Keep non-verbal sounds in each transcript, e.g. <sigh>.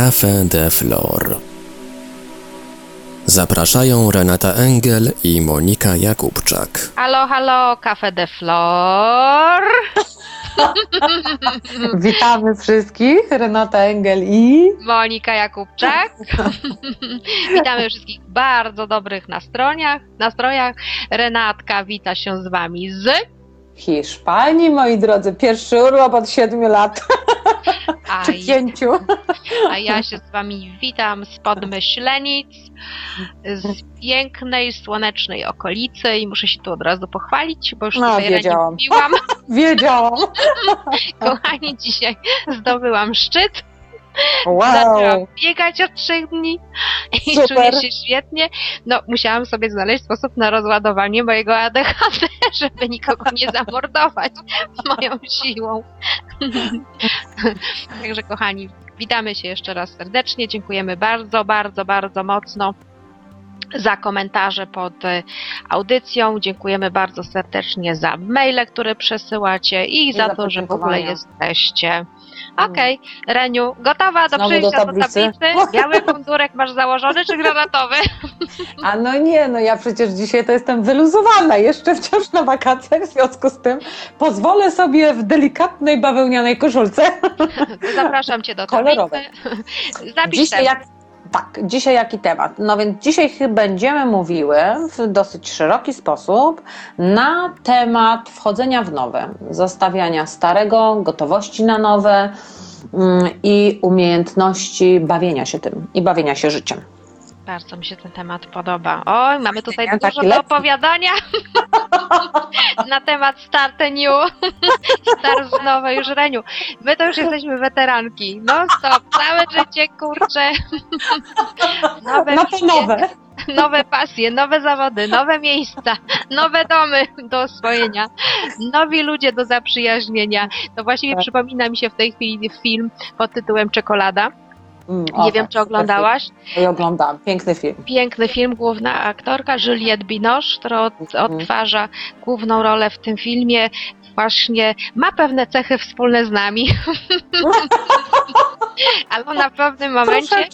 Café de Flor. Zapraszają Renata Engel i Monika Jakubczak. Halo, halo, Cafe de Flor. <laughs> Witamy wszystkich, Renata Engel i Monika Jakubczak. <laughs> Witamy wszystkich bardzo dobrych nastrojach. nastrojach. Renatka wita się z Wami z... Hiszpanii, moi drodzy. Pierwszy urlop od siedmiu lat, <laughs> A, czy pięciu. a ja się z Wami witam z Podmyślenic, z pięknej, słonecznej okolicy i muszę się tu od razu pochwalić, bo już No, tutaj wiedziałam. mówiłam. <laughs> Wiedziałam. <laughs> Kochani, dzisiaj zdobyłam szczyt. Wow. Zaczęłam biegać od trzech dni i Super. czuję się świetnie. No, musiałam sobie znaleźć sposób na rozładowanie mojego ADHD, <laughs> żeby nikogo nie zamordować moją siłą. <laughs> Także kochani, witamy się jeszcze raz serdecznie. Dziękujemy bardzo, bardzo, bardzo mocno za komentarze pod e, audycją. Dziękujemy bardzo serdecznie za maile, które przesyłacie i, za za to, że w ogóle jesteście. Okej, Reniu, gotowa do Znowu przyjścia do do tablicy? tablicy? <laughs> Biały mundurek masz założony czy granatowy? <laughs> A no nie, no ja przecież dzisiaj to jestem wyluzowana, jeszcze wciąż na wakacjach, w związku z tym pozwolę sobie w delikatnej bawełnianej koszulce. <laughs> Zapraszam cię do Kolorowe. tablicy. Zapisz Dzisiaj temat. jak, tak, dzisiaj jaki temat? No więc dzisiaj będziemy mówiły w dosyć szeroki sposób na temat wchodzenia w nowe, zostawiania starego, gotowości na nowe mm, i umiejętności bawienia się tym i bawienia się życiem. Bardzo mi się ten temat podoba. Oj, mamy tutaj Ja dużo do opowiadania <laughs> na temat Start New. <laughs> Start nowe już Reniu. My to już jesteśmy weteranki. No stop, całe życie, kurczę. <laughs> Nowe to misje, nowe. nowe pasje, nowe zawody, nowe miejsca, nowe domy do oswojenia, nowi ludzie do zaprzyjaźnienia. To właściwie Tak. przypomina mi się w tej chwili film pod tytułem Czekolada. Mm, Nie wiem, czy oglądałaś. film. Ja oglądałam, piękny film. Piękny film, główna aktorka Juliette Binoche, która Mhm. odtwarza główną rolę w tym filmie. Właśnie ma pewne cechy wspólne z nami. <laughs> Ale ona w pewnym momencie, <laughs>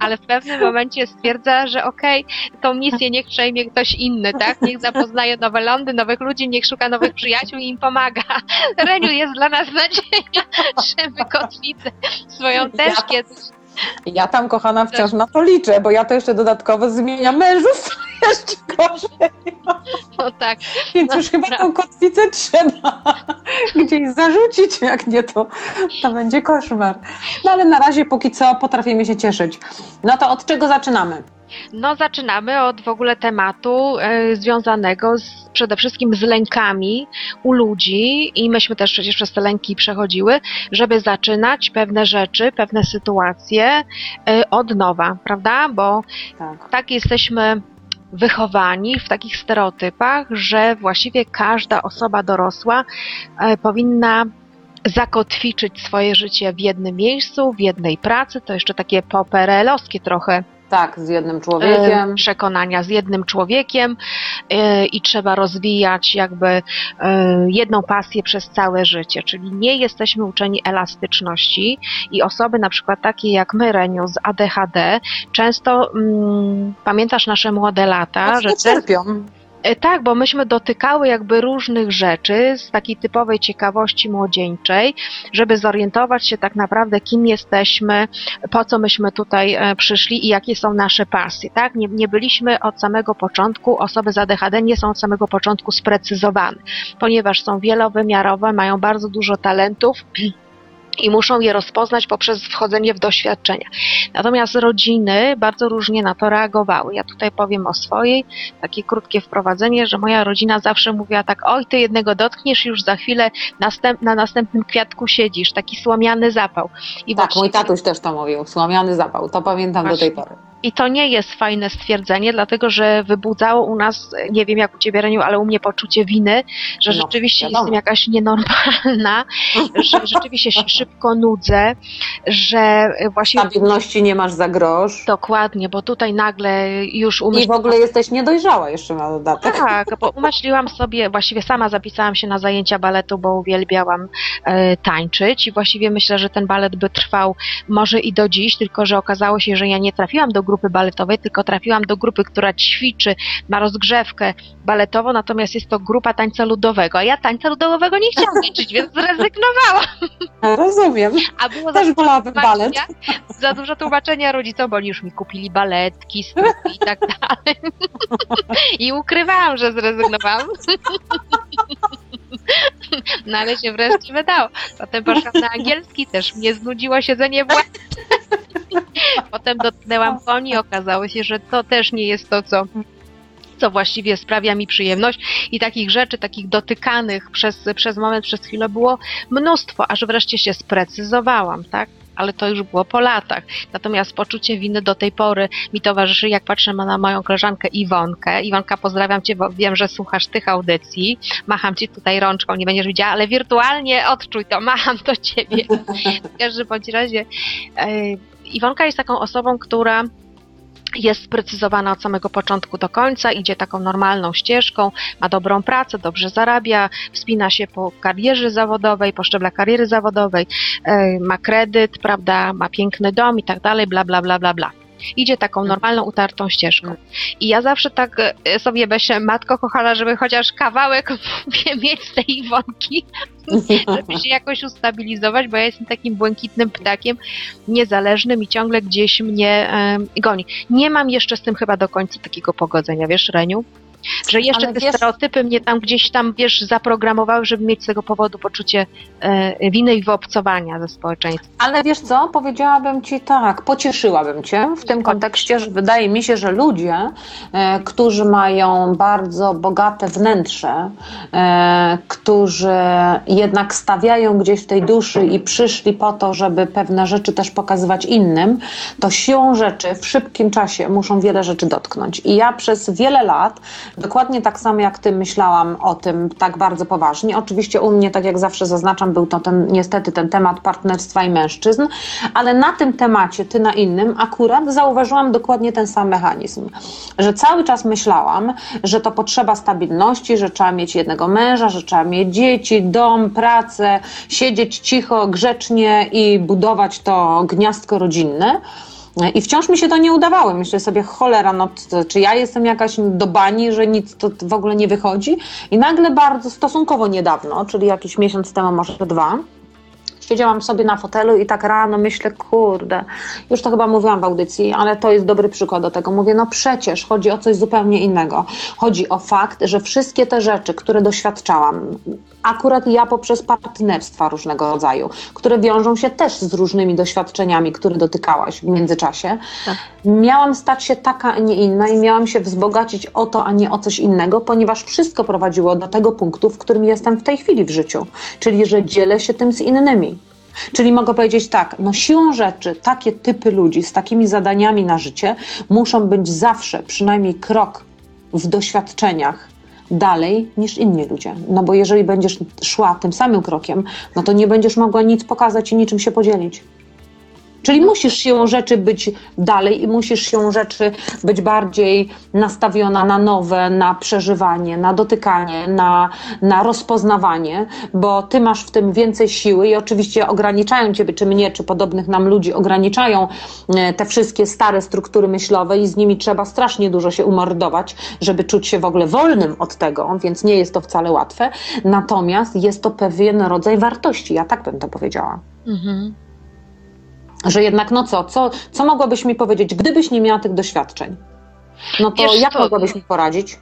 ale w pewnym momencie stwierdza, że okej, tą misję niech przejmie ktoś inny, tak? Niech zapoznaje nowe lądy, nowych ludzi, niech szuka nowych przyjaciół i im pomaga. <laughs> Reniu jest dla nas nadzieja, że my kotwicę swoją też Ja- kiedyś Ja tam, kochana, wciąż na to liczę, bo ja to jeszcze dodatkowo zmieniam mężów, <laughs> jeszcze gorzej. no tak, Więc No już chyba tą kotwicę trzeba <laughs> gdzieś zarzucić, jak nie to, to będzie koszmar. No ale na razie póki co potrafimy się cieszyć. No to od czego zaczynamy? No, zaczynamy od w ogóle tematu e, związanego z, przede wszystkim z lękami u ludzi i myśmy też przecież przez te lęki przechodziły, żeby zaczynać pewne rzeczy, pewne sytuacje e, od nowa, prawda? Bo Tak. tak jesteśmy wychowani w takich stereotypach, że właściwie każda osoba dorosła e, powinna zakotwiczyć swoje życie w jednym miejscu, w jednej pracy, to jeszcze takie poperelowskie trochę Tak, z jednym człowiekiem. przekonania z jednym człowiekiem e, i trzeba rozwijać jakby e, jedną pasję przez całe życie, czyli nie jesteśmy uczeni elastyczności i osoby na przykład takie jak my, Reniu, z ADHD, często mm, pamiętasz nasze młode lata, że Mocno cierpią. E, Tak, bo myśmy dotykały jakby różnych rzeczy z takiej typowej ciekawości młodzieńczej, żeby zorientować się tak naprawdę, kim jesteśmy, po co myśmy tutaj e, przyszli i jakie są nasze pasje, tak? Nie, nie byliśmy od samego początku, osoby z ADHD nie są od samego początku sprecyzowane, ponieważ są wielowymiarowe, mają bardzo dużo talentów, <clears throat> i muszą je rozpoznać poprzez wchodzenie w doświadczenia. Natomiast rodziny bardzo różnie na to reagowały. Ja tutaj powiem o swojej, takie krótkie wprowadzenie, że moja rodzina zawsze mówiła tak, oj, ty jednego dotkniesz i już za chwilę następ, na następnym kwiatku siedzisz, taki słomiany zapał. I Tak, mój właściwie- tatuś też to mówił, słomiany zapał, to pamiętam do tej Właśnie. pory. I to nie jest fajne stwierdzenie, dlatego że wybudzało u nas, nie wiem jak u Ciebie Reniu, ale u mnie poczucie winy, że No, rzeczywiście wiadomo. jestem jakaś nienormalna, <laughs> że rzeczywiście się szybko nudzę, że właściwie Stabilności nie masz za grosz. dokładnie, bo tutaj nagle już I w umyśliłam ogóle jesteś niedojrzała jeszcze na dodatek. tak, bo umyśliłam sobie, właściwie sama zapisałam się na zajęcia baletu, bo uwielbiałam e, tańczyć i właściwie myślę, że ten balet by trwał może i do dziś, tylko że okazało się, że ja nie trafiłam do grupy baletowej, tylko trafiłam do grupy, która ćwiczy, ma rozgrzewkę baletową, natomiast jest to grupa tańca ludowego, a ja tańca ludowego nie chciałam tańczyć, więc zrezygnowałam, Rozumiem. a było za Też wolałabym balet. za dużo tłumaczenia rodzicom, bo oni już mi kupili baletki, strój i tak dalej. I ukrywałam, że zrezygnowałam. No ale się wreszcie wydało. Potem poszłam na angielski, też mnie znudziło siedzenie w łeb. <laughs> Potem dotknęłam koni, okazało się, że to też nie jest to, co co właściwie sprawia mi przyjemność i takich rzeczy, takich dotykanych przez, przez moment, przez chwilę było mnóstwo, aż wreszcie się sprecyzowałam, tak? Ale to już było po latach. Natomiast poczucie winy do tej pory mi towarzyszy, jak patrzę na moją koleżankę Iwonkę. Iwonka, pozdrawiam Cię, bo wiem, że słuchasz tych audycji. Macham Ci tutaj rączką, nie będziesz widziała, ale wirtualnie odczuj to, macham do Ciebie. <laughs> W każdym bądź razie e, Iwonka jest taką osobą, która jest sprecyzowana od samego początku do końca, idzie taką normalną ścieżką, ma dobrą pracę, dobrze zarabia, wspina się po karierze zawodowej, po szczeblach kariery zawodowej, e, ma kredyt, prawda, ma piękny dom i tak dalej, bla, bla, bla, bla, bla. Idzie taką normalną, utartą ścieżką. I ja zawsze tak e, sobie myślę, matko kochana, żeby chociaż kawałek <laughs> mieć z tej Iwonki, <laughs> żeby się jakoś ustabilizować, bo ja jestem takim błękitnym ptakiem, niezależnym i ciągle gdzieś mnie em, goni. Nie mam jeszcze z tym chyba do końca takiego pogodzenia, wiesz, Reniu? Że jeszcze Ale te wiesz- stereotypy mnie tam gdzieś tam, wiesz, zaprogramowały, żeby mieć z tego powodu poczucie e, winy i wyobcowania ze społeczeństwem. Ale wiesz co, powiedziałabym Ci tak, pocieszyłabym Cię w tym kontekście, że wydaje mi się, że ludzie, e, którzy mają bardzo bogate wnętrze, e, którzy jednak stawiają gdzieś w tej duszy i przyszli po to, żeby pewne rzeczy też pokazywać innym, to siłą rzeczy w szybkim czasie muszą wiele rzeczy dotknąć. I ja przez wiele lat, dokładnie tak samo jak Ty myślałam o tym tak bardzo poważnie. Oczywiście u mnie, tak jak zawsze zaznaczam, był to ten, niestety ten temat partnerstwa i mężczyzn, ale na tym temacie, Ty na innym, akurat zauważyłam dokładnie ten sam mechanizm, że cały czas myślałam, że to potrzeba stabilności, że trzeba mieć jednego męża, że trzeba mieć dzieci, dom, pracę, siedzieć cicho, grzecznie i budować to gniazdko rodzinne. I wciąż mi się to nie udawało. Myślę sobie, cholera, no czy ja jestem jakaś do bani, że nic to w ogóle nie wychodzi. I nagle bardzo stosunkowo niedawno, czyli jakiś miesiąc temu, może dwa, siedziałam sobie na fotelu i tak rano myślę, kurde, już to chyba mówiłam w audycji, ale to jest dobry przykład do tego. Mówię, no przecież chodzi o coś zupełnie innego. Chodzi o fakt, że wszystkie te rzeczy, które doświadczałam, akurat ja poprzez partnerstwa różnego rodzaju, które wiążą się też z różnymi doświadczeniami, które dotykałaś w międzyczasie, Tak. miałam stać się taka, a nie inna i miałam się wzbogacić o to, a nie o coś innego, ponieważ wszystko prowadziło do tego punktu, w którym jestem w tej chwili w życiu, czyli że dzielę się tym z innymi. Czyli mogę powiedzieć tak, no siłą rzeczy takie typy ludzi z takimi zadaniami na życie muszą być zawsze przynajmniej krok w doświadczeniach dalej niż inni ludzie. No bo jeżeli będziesz szła tym samym krokiem, no to nie będziesz mogła nic pokazać i niczym się podzielić. Czyli musisz siłą rzeczy być dalej i musisz siłą rzeczy być bardziej nastawiona na nowe, na przeżywanie, na dotykanie, na, na rozpoznawanie, bo ty masz w tym więcej siły i oczywiście ograniczają ciebie, czy mnie, czy podobnych nam ludzi, ograniczają e, te wszystkie stare struktury myślowe i z nimi trzeba strasznie dużo się umordować, żeby czuć się w ogóle wolnym od tego, więc nie jest to wcale łatwe. Natomiast jest to pewien rodzaj wartości, ja tak bym to powiedziała Mhm. Że jednak no co, co, co mogłabyś mi powiedzieć, gdybyś nie miała tych doświadczeń? No to Wiesz jak co, mogłabyś mi poradzić?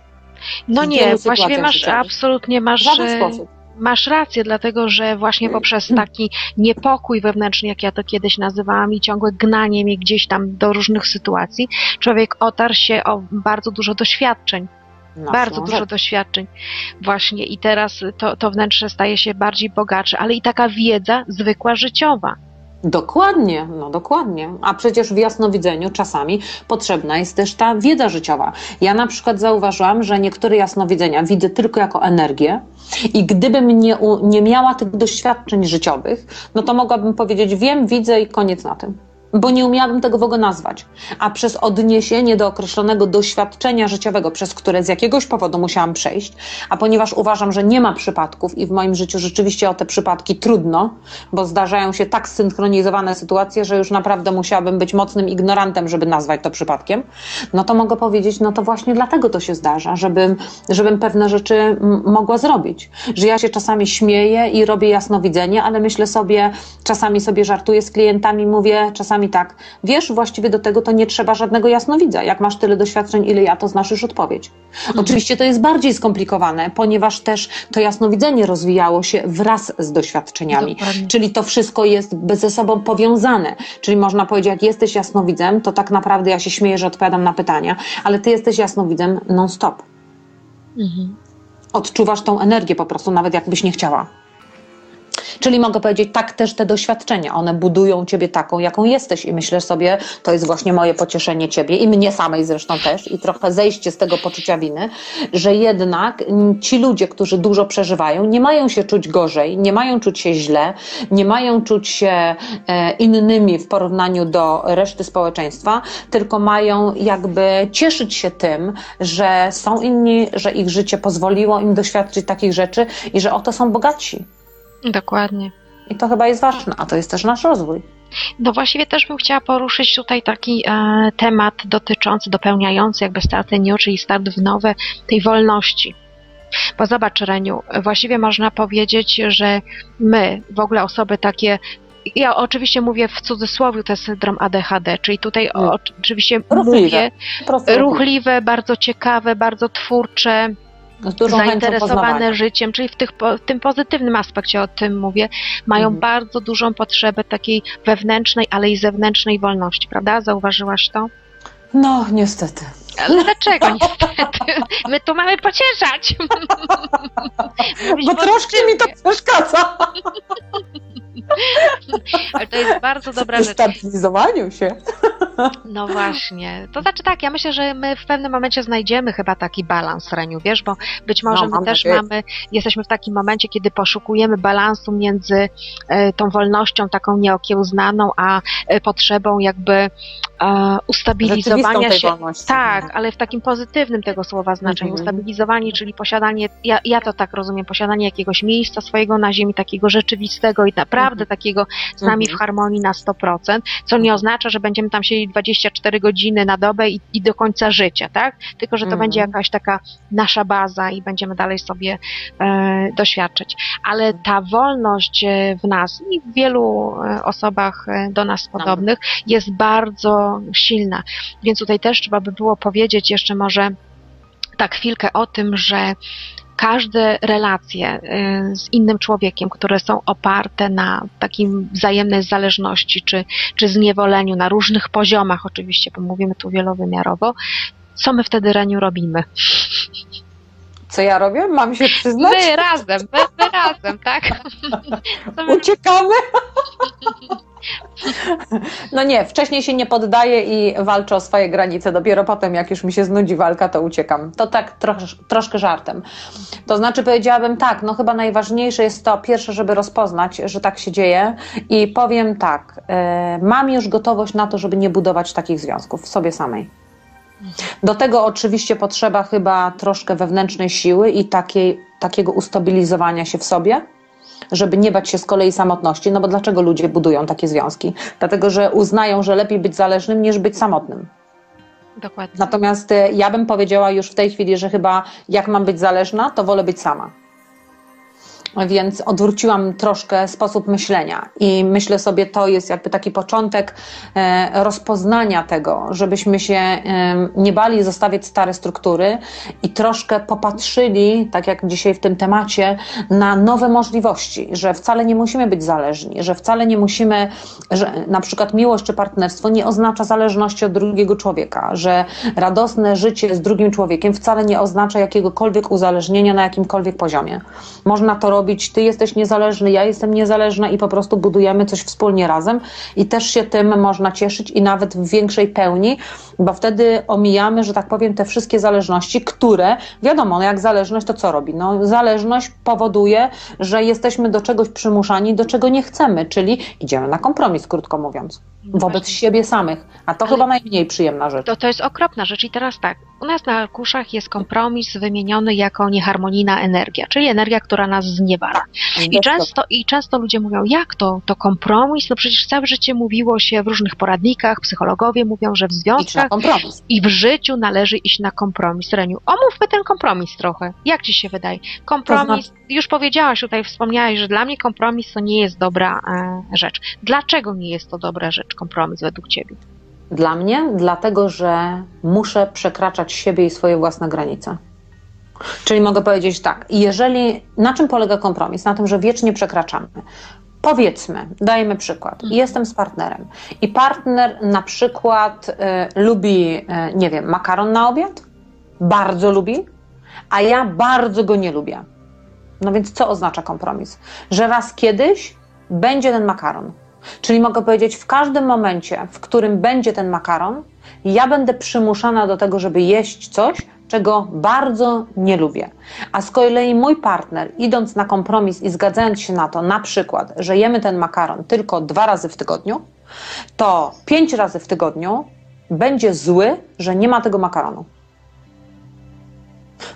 No W nie, właściwie masz, życiowych. absolutnie W masz, żaden e, sposób. masz rację, dlatego że właśnie poprzez taki niepokój wewnętrzny, jak ja to kiedyś nazywałam, i ciągłe gnanie mnie gdzieś tam do różnych sytuacji, człowiek otarł się o bardzo dużo doświadczeń. No, bardzo dużo doświadczeń. Właśnie i teraz to, to wnętrze staje się bardziej bogatsze, ale i taka wiedza zwykła życiowa. Dokładnie, no dokładnie. A przecież w jasnowidzeniu czasami potrzebna jest też ta wiedza życiowa. Ja na przykład zauważyłam, że niektóre jasnowidzenia widzę tylko jako energię i gdybym nie, nie miała tych doświadczeń życiowych, no to mogłabym powiedzieć wiem, widzę i koniec na tym bo nie umiałabym tego w ogóle nazwać. A przez odniesienie do określonego doświadczenia życiowego, przez które z jakiegoś powodu musiałam przejść, a ponieważ uważam, że nie ma przypadków i w moim życiu rzeczywiście o te przypadki trudno, bo zdarzają się tak synchronizowane sytuacje, że już naprawdę musiałabym być mocnym ignorantem, żeby nazwać to przypadkiem, no to mogę powiedzieć, no to właśnie dlatego to się zdarza, żebym, żebym pewne rzeczy mogła zrobić. Że ja się czasami śmieję i robię jasnowidzenie, ale myślę sobie, czasami sobie żartuję z klientami, mówię, czasami czasami tak, wiesz, właściwie do tego to nie trzeba żadnego jasnowidza. Jak masz tyle doświadczeń, ile ja, to znasz już odpowiedź. Mhm. Oczywiście to jest bardziej skomplikowane, ponieważ też to jasnowidzenie rozwijało się wraz z doświadczeniami. Dokładnie. Czyli to wszystko jest ze sobą powiązane. Czyli można powiedzieć, jak jesteś jasnowidzem, to tak naprawdę ja się śmieję, że odpowiadam na pytania, ale ty jesteś jasnowidzem non-stop. Mhm. Odczuwasz tą energię po prostu, nawet jakbyś nie chciała. Czyli mogę powiedzieć, tak też te doświadczenia, one budują ciebie taką, jaką jesteś i myślę sobie, to jest właśnie moje pocieszenie ciebie i mnie samej zresztą też i trochę zejście z tego poczucia winy, że jednak ci ludzie, którzy dużo przeżywają, nie mają się czuć gorzej, nie mają czuć się źle, nie mają czuć się e, innymi w porównaniu do reszty społeczeństwa, tylko mają jakby cieszyć się tym, że są inni, że ich życie pozwoliło im doświadczyć takich rzeczy i że oto są bogatsi. Dokładnie. I to chyba jest ważne, a to jest też nasz rozwój. No właściwie też bym chciała poruszyć tutaj taki e, temat dotyczący, dopełniający jakby start new, czyli start w nowe, tej wolności. Bo zobacz, Reniu, właściwie można powiedzieć, że my, w ogóle osoby takie ja oczywiście mówię w cudzysłowie, to jest syndrom ADHD, czyli tutaj o, oczywiście ruchliwe. mówię ruchliwe, bardzo ciekawe, bardzo twórcze, zainteresowane życiem, czyli w, tych, w, tym pozytywnym aspekcie o tym mówię, mają mhm. bardzo dużą potrzebę takiej wewnętrznej, ale i zewnętrznej wolności, prawda? Zauważyłaś to? No, niestety. Ale dlaczego niestety? <laughs> My tu mamy pocieszać. Bo troszkę mi to przeszkadza. <laughs> Ale to jest bardzo dobra rzecz. Stabilizowaniu się. No właśnie. To znaczy tak, ja myślę, że my w pewnym momencie znajdziemy chyba taki balans, Reniu, wiesz, bo być może no, my też mamy, jesteśmy w takim momencie, kiedy poszukujemy balansu między e, tą wolnością taką nieokiełznaną, a e, potrzebą jakby ustabilizowania się. Wolności, tak, ale w takim pozytywnym tego słowa znaczeniu. Mhm. Ustabilizowanie, czyli posiadanie, ja, ja to tak rozumiem, posiadanie jakiegoś miejsca swojego na ziemi, takiego rzeczywistego i naprawdę mhm. takiego z nami mhm. w harmonii na 100%, co nie oznacza, że będziemy tam siedzieć 24 godziny na dobę i, i do końca życia, tak? Tylko, że to będzie jakaś taka nasza baza i będziemy dalej sobie e, doświadczać. Ale ta wolność e, w nas i w wielu e, osobach e, do nas podobnych jest bardzo silna. Więc tutaj też trzeba by było powiedzieć jeszcze może tak chwilkę o tym, że każde relacje y, z innym człowiekiem, które są oparte na takim wzajemnej zależności czy, czy zniewoleniu na różnych poziomach, oczywiście, bo mówimy tu wielowymiarowo, co my wtedy, Reniu, robimy? Co ja robię? Mam się przyznać? My razem, my, my razem, tak? <laughs> Uciekamy? No nie, wcześniej się nie poddaję i walczę o swoje granice. Dopiero potem, jak już mi się znudzi walka, to uciekam. To tak trosz, troszkę żartem. To znaczy powiedziałabym tak, no chyba najważniejsze jest to pierwsze, żeby rozpoznać, że tak się dzieje i powiem tak, yy, mam już gotowość na to, żeby nie budować takich związków w sobie samej. Do tego oczywiście potrzeba chyba troszkę wewnętrznej siły i takiej, takiego ustabilizowania się w sobie, żeby nie bać się z kolei samotności. No bo dlaczego ludzie budują takie związki? Dlatego, że uznają, że lepiej być zależnym niż być samotnym. Dokładnie. Natomiast e, ja bym powiedziała już w tej chwili, że chyba jak mam być zależna, to wolę być sama więc odwróciłam troszkę sposób myślenia i myślę sobie, to jest jakby taki początek e, rozpoznania tego, żebyśmy się nie bali zostawiać stare struktury i troszkę popatrzyli, tak jak dzisiaj w tym temacie, na nowe możliwości, że wcale nie musimy być zależni, że wcale nie musimy, że na przykład miłość czy partnerstwo nie oznacza zależności od drugiego człowieka, że radosne życie z drugim człowiekiem wcale nie oznacza jakiegokolwiek uzależnienia na jakimkolwiek poziomie. Można to robić zrobić, ty jesteś niezależny, ja jestem niezależna i po prostu budujemy coś wspólnie razem. I też się tym można cieszyć i nawet w większej pełni, bo wtedy omijamy, że tak powiem, te wszystkie zależności, które, wiadomo, no jak zależność to co robi? No zależność powoduje, że jesteśmy do czegoś przymuszani, do czego nie chcemy, czyli idziemy na kompromis, krótko mówiąc, wobec Właśnie. siebie samych, a to Ale- chyba najmniej przyjemna rzecz. To, to jest okropna rzecz i teraz tak, u nas na arkuszach jest kompromis wymieniony jako nieharmonijna energia, czyli energia, która nas zniewala. I często, I często ludzie mówią, jak to, to kompromis? No przecież całe życie mówiło się w różnych poradnikach, psychologowie mówią, że w Idź związkach kompromis. i w życiu należy iść na kompromis. Reniu, omówmy ten kompromis trochę. Jak ci się wydaje? Kompromis, już powiedziałaś tutaj, wspomniałaś, że dla mnie kompromis to nie jest dobra e, rzecz. Dlaczego nie jest to dobra rzecz, kompromis według ciebie? Dla mnie, dlatego że muszę przekraczać siebie i swoje własne granice. Czyli mogę powiedzieć tak, jeżeli na czym polega kompromis? Na tym, że wiecznie przekraczamy. Powiedzmy, dajmy przykład. Jestem z partnerem i partner na przykład e, lubi, e, nie wiem, makaron na obiad, bardzo lubi, a ja bardzo go nie lubię. No więc co oznacza kompromis? Że raz kiedyś będzie ten makaron. Czyli mogę powiedzieć, w każdym momencie, w którym będzie ten makaron, ja będę przymuszana do tego, żeby jeść coś, czego bardzo nie lubię. A z kolei mój partner, idąc na kompromis i zgadzając się na to, na przykład, że jemy ten makaron tylko dwa razy w tygodniu, to pięć razy w tygodniu będzie zły, że nie ma tego makaronu.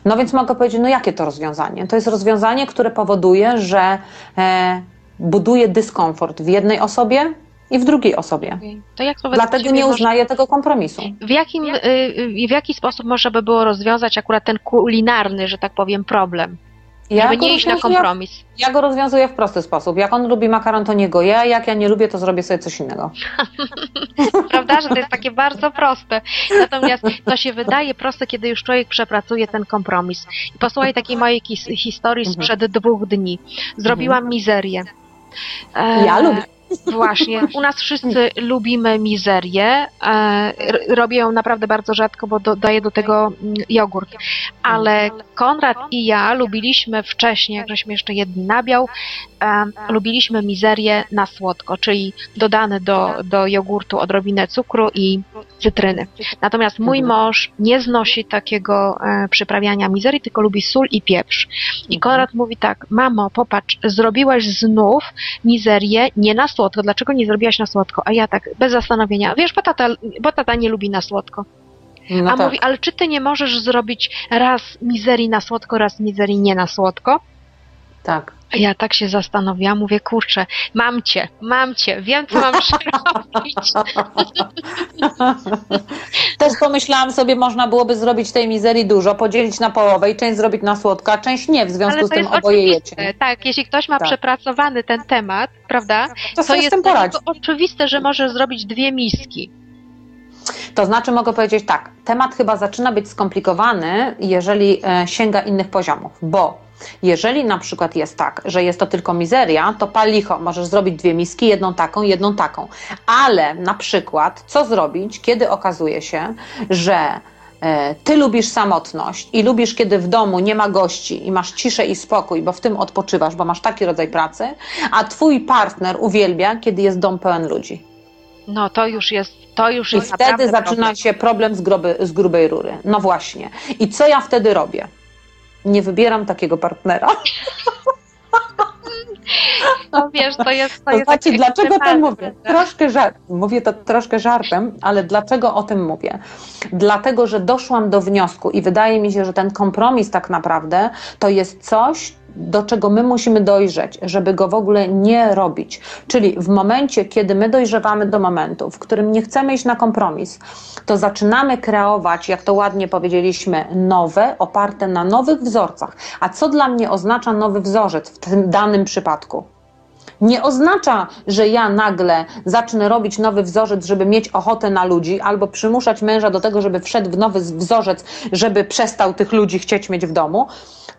No więc mogę powiedzieć, no jakie to rozwiązanie? To jest rozwiązanie, które powoduje, że e, buduje dyskomfort w jednej osobie i w drugiej osobie. To jak to według Dlatego nie może- uznaję tego kompromisu. W, jakim, y, y, w jaki sposób można by było rozwiązać akurat ten kulinarny, że tak powiem, problem? żeby go nie iść na kompromis. Ja go rozwiązuję w prosty sposób. Jak on lubi makaron, to nie go ja, jak ja nie lubię, to zrobię sobie coś innego. <laughs> Prawda, że to jest takie bardzo proste. Natomiast to się wydaje proste, kiedy już człowiek przepracuje ten kompromis. Posłuchaj takiej mojej kis- historii Mhm. sprzed dwóch dni. Zrobiłam mizerię. E, Ja lubię. Właśnie. <laughs> U nas wszyscy lubimy mizerię. E, robię ją naprawdę bardzo rzadko, bo dodaję do tego mm, jogurt. Ale Konrad i ja lubiliśmy wcześniej, jak żeśmy jeszcze jedli nabiał, lubiliśmy mizerię na słodko, czyli dodane do, do jogurtu odrobinę cukru i cytryny. Natomiast mój Mhm. mąż nie znosi takiego e, przyprawiania mizerii, tylko lubi sól i pieprz. I Konrad mówi tak, mamo, popatrz, zrobiłaś znów mizerię nie na słodko. Dlaczego nie zrobiłaś na słodko? A ja tak, bez zastanowienia. Wiesz, bo tata, bo tata nie lubi na słodko. No A tak. mówi, ale czy ty nie możesz zrobić raz mizerii na słodko, raz mizerii nie na słodko? Tak. Ja tak się zastanowiłam, mówię, kurczę, mam cię, mam cię, wiem co mam <laughs> zrobić. <laughs> Też pomyślałam sobie, można byłoby zrobić tej mizerii dużo, podzielić na połowę i część zrobić na słodko, a część nie, w związku z tym oboje jecie. Tak, jeśli ktoś ma Tak. przepracowany ten temat, prawda, To to jest oczywiste, że może zrobić dwie miski. To znaczy mogę powiedzieć tak, temat chyba zaczyna być skomplikowany, jeżeli e, sięga innych poziomów, bo jeżeli na przykład jest tak, że jest to tylko mizeria, to palicho, możesz zrobić dwie miski, jedną taką, jedną taką. Ale na przykład, co zrobić, kiedy okazuje się, że e, ty lubisz samotność i lubisz, kiedy w domu nie ma gości i masz ciszę i spokój, bo w tym odpoczywasz, bo masz taki rodzaj pracy, a twój partner uwielbia, kiedy jest dom pełen ludzi. No to już jest, to już I jest wtedy naprawdę zaczyna problem. się problem z, groby, z grubej rury. No właśnie. I co ja wtedy robię? Nie wybieram takiego partnera. No wiesz, to jest, to To jest znaczy, dlaczego to mówię? Troszkę żart, mówię to troszkę żartem, ale dlaczego o tym mówię? Dlatego, że doszłam do wniosku i wydaje mi się, że ten kompromis tak naprawdę to jest coś, do czego my musimy dojrzeć, żeby go w ogóle nie robić. Czyli w momencie, kiedy my dojrzewamy do momentu, w którym nie chcemy iść na kompromis, to zaczynamy kreować, jak to ładnie powiedzieliśmy, nowe, oparte na nowych wzorcach. A co dla mnie oznacza nowy wzorzec w tym danym przypadku? Nie oznacza, że ja nagle zacznę robić nowy wzorzec, żeby mieć ochotę na ludzi, albo przymuszać męża do tego, żeby wszedł w nowy wzorzec, żeby przestał tych ludzi chcieć mieć w domu.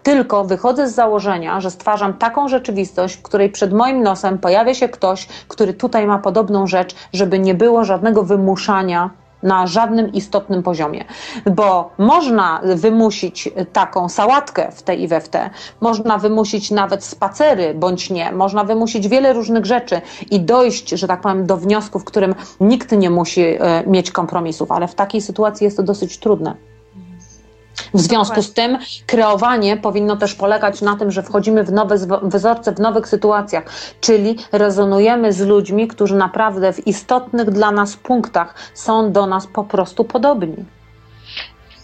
Tylko wychodzę z założenia, że stwarzam taką rzeczywistość, w której przed moim nosem pojawia się ktoś, który tutaj ma podobną rzecz, żeby nie było żadnego wymuszania na żadnym istotnym poziomie, bo można wymusić taką sałatkę w te i we w te, można wymusić nawet spacery bądź nie, można wymusić wiele różnych rzeczy i dojść, że tak powiem, do wniosku, w którym nikt nie musi e, mieć kompromisów, ale w takiej sytuacji jest to dosyć trudne. W związku z tym kreowanie powinno też polegać na tym, że wchodzimy w nowe wzorce, w nowych sytuacjach, czyli rezonujemy z ludźmi, którzy naprawdę w istotnych dla nas punktach są do nas po prostu podobni.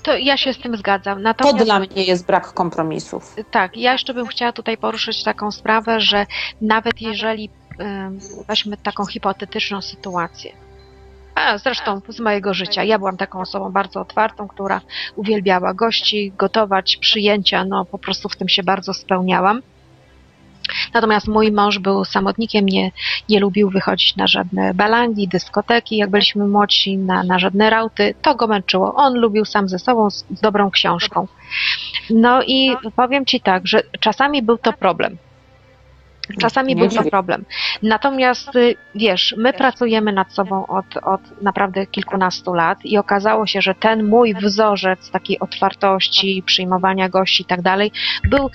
To ja się z tym zgadzam. Natomiast, to dla mnie jest brak kompromisów. Tak, ja jeszcze bym chciała tutaj poruszyć taką sprawę, że nawet jeżeli weźmy taką hipotetyczną sytuację, a zresztą z mojego życia. Ja byłam taką osobą bardzo otwartą, która uwielbiała gości, gotować, przyjęcia, no po prostu w tym się bardzo spełniałam. Natomiast mój mąż był samotnikiem, nie, nie lubił wychodzić na żadne balangi, dyskoteki, jak byliśmy młodsi, na, na żadne rauty. To go męczyło. On lubił sam ze sobą z, z dobrą książką. No i powiem Ci tak, że czasami był to problem. Czasami był to problem. Natomiast y, wiesz, my pracujemy nad sobą od, od naprawdę kilkunastu lat i okazało się, że ten mój wzorzec takiej otwartości, przyjmowania gości i tak dalej, był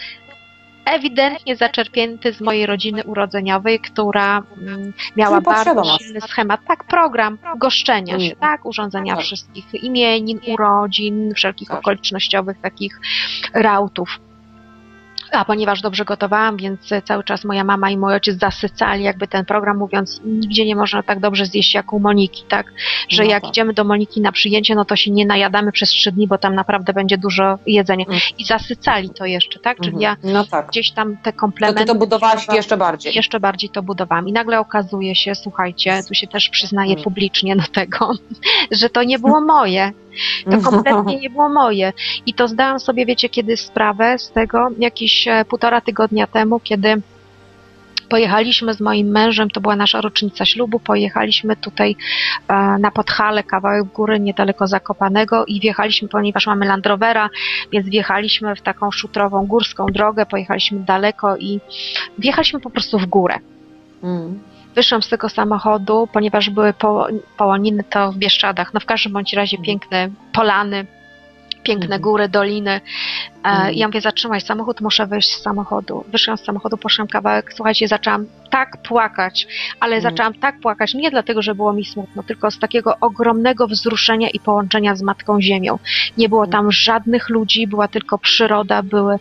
ewidentnie zaczerpnięty z mojej rodziny urodzeniowej, która mm, miała bardzo silny schemat, tak, program goszczenia się, tak, urządzenia tak. wszystkich imienin, urodzin, wszelkich tak. okolicznościowych takich rautów. A ponieważ dobrze gotowałam, więc cały czas moja mama i mój ojciec zasycali jakby ten program, mówiąc, nigdzie nie można tak dobrze zjeść jak u Moniki, tak? Że no jak tak. idziemy do Moniki na przyjęcie, no to się nie najadamy przez trzy dni, bo tam naprawdę będzie dużo jedzenia. Mm. I zasycali to jeszcze, tak? Czyli mhm. ja no tak. gdzieś tam te komplementy... To ty to budowałaś jeszcze bardziej. Jeszcze bardziej to budowałam. I nagle okazuje się, słuchajcie, tu się też przyznaję mm. publicznie do tego, <laughs> że to nie było moje. To <laughs> kompletnie nie było moje. I to zdałam sobie, wiecie, kiedy sprawę z tego, jakieś półtora tygodnia temu, kiedy pojechaliśmy z moim mężem, to była nasza rocznica ślubu, pojechaliśmy tutaj e, na Podhale, kawałek góry, niedaleko Zakopanego i wjechaliśmy, ponieważ mamy Land Rovera, więc wjechaliśmy w taką szutrową górską drogę, pojechaliśmy daleko i wjechaliśmy po prostu w górę. Mm. Wyszłam z tego samochodu, ponieważ były po, połoniny to w Bieszczadach. No w każdym bądź razie piękne polany, piękne mhm. góry, doliny. Mhm. Ja mówię, zatrzymaj samochód, muszę wyjść z samochodu. Wyszłam z samochodu, poszłam kawałek, słuchajcie, zaczęłam tak płakać, ale mhm. zaczęłam tak płakać nie dlatego, że było mi smutno, tylko z takiego ogromnego wzruszenia i połączenia z Matką Ziemią. Nie było tam żadnych ludzi, była tylko przyroda, były,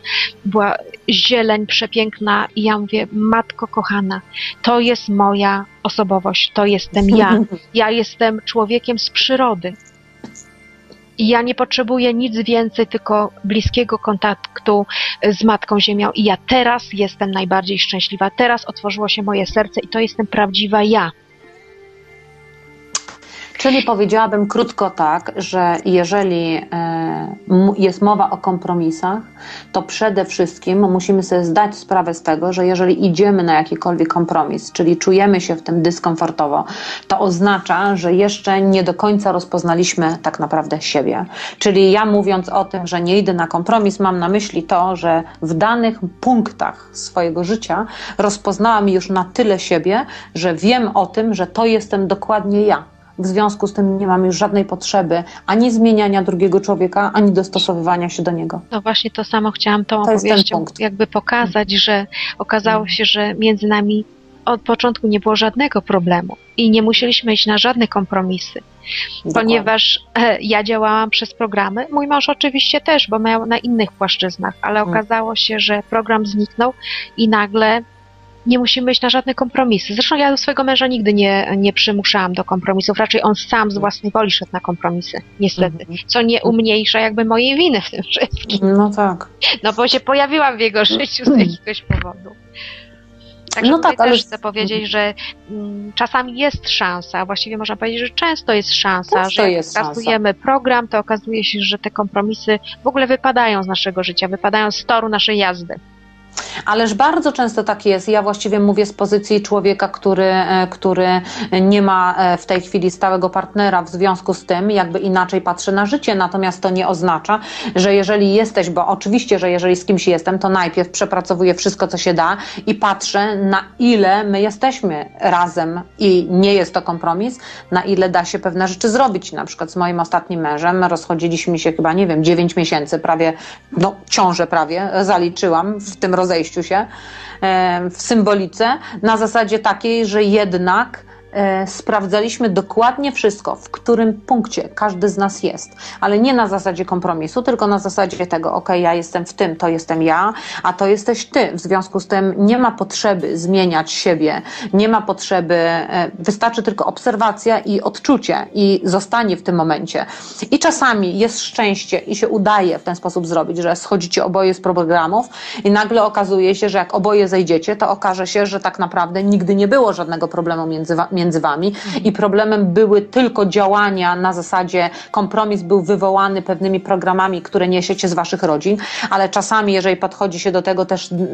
była zieleń przepiękna i ja mówię, Matko kochana, to jest moja osobowość, to jestem ja. <laughs> Ja jestem człowiekiem z przyrody. I ja nie potrzebuję nic więcej, tylko bliskiego kontaktu z Matką Ziemią. I ja teraz jestem najbardziej szczęśliwa. Teraz otworzyło się moje serce i to jestem prawdziwa ja. Czyli powiedziałabym krótko tak, że jeżeli e, jest mowa o kompromisach, to przede wszystkim musimy sobie zdać sprawę z tego, że jeżeli idziemy na jakikolwiek kompromis, czyli czujemy się w tym dyskomfortowo, to oznacza, że jeszcze nie do końca rozpoznaliśmy tak naprawdę siebie. Czyli ja mówiąc o tym, że nie idę na kompromis, mam na myśli to, że w danych punktach swojego życia rozpoznałam już na tyle siebie, że wiem o tym, że to jestem dokładnie ja w związku z tym nie mam już żadnej potrzeby ani zmieniania drugiego człowieka, ani dostosowywania się do niego. No właśnie to samo chciałam tą to opowieścią jakby pokazać, że okazało się, że między nami od początku nie było żadnego problemu i nie musieliśmy iść na żadne kompromisy. Dokładnie. Ponieważ e, ja działałam przez programy, mój mąż oczywiście też, bo miał na innych płaszczyznach, ale mm. okazało się, że program zniknął i nagle nie musimy iść na żadne kompromisy. Zresztą ja do swojego męża nigdy nie, nie przymuszałam do kompromisów, raczej on sam z własnej woli szedł na kompromisy, niestety. Mhm. Co nie umniejsza jakby mojej winy w tym wszystkim. No tak. No bo się pojawiłam w jego życiu z jakiegoś powodu. Także no tak, ale też chcę powiedzieć, że mm, czasami jest szansa, właściwie można powiedzieć, że często jest szansa, często że jak pracujemy program, to okazuje się, że te kompromisy w ogóle wypadają z naszego życia, wypadają z toru naszej jazdy. Ależ bardzo często tak jest. Ja właściwie mówię z pozycji człowieka, który, e, który nie ma e, w tej chwili stałego partnera, w związku z tym jakby inaczej patrzy na życie. Natomiast to nie oznacza, że jeżeli jesteś, bo oczywiście, że jeżeli z kimś jestem, to najpierw przepracowuję wszystko, co się da i patrzę, na ile my jesteśmy razem i nie jest to kompromis, na ile da się pewne rzeczy zrobić. Na przykład z moim ostatnim mężem rozchodziliśmy się chyba, nie wiem, 9 miesięcy, prawie, no ciążę prawie, zaliczyłam w tym rozejściu się w symbolice, na zasadzie takiej, że jednak sprawdzaliśmy dokładnie wszystko, w którym punkcie każdy z nas jest, ale nie na zasadzie kompromisu, tylko na zasadzie tego, ok, ja jestem w tym, to jestem ja, a to jesteś ty. W związku z tym nie ma potrzeby zmieniać siebie, nie ma potrzeby, e, wystarczy tylko obserwacja i odczucie i zostanie w tym momencie. I czasami jest szczęście i się udaje w ten sposób zrobić, że schodzicie oboje z programów i nagle okazuje się, że jak oboje zejdziecie, to okaże się, że tak naprawdę nigdy nie było żadnego problemu między, wa- między wami i problemem były tylko działania na zasadzie kompromis był wywołany pewnymi programami, które niesiecie z waszych rodzin, ale czasami, jeżeli podchodzi się do tego też mm,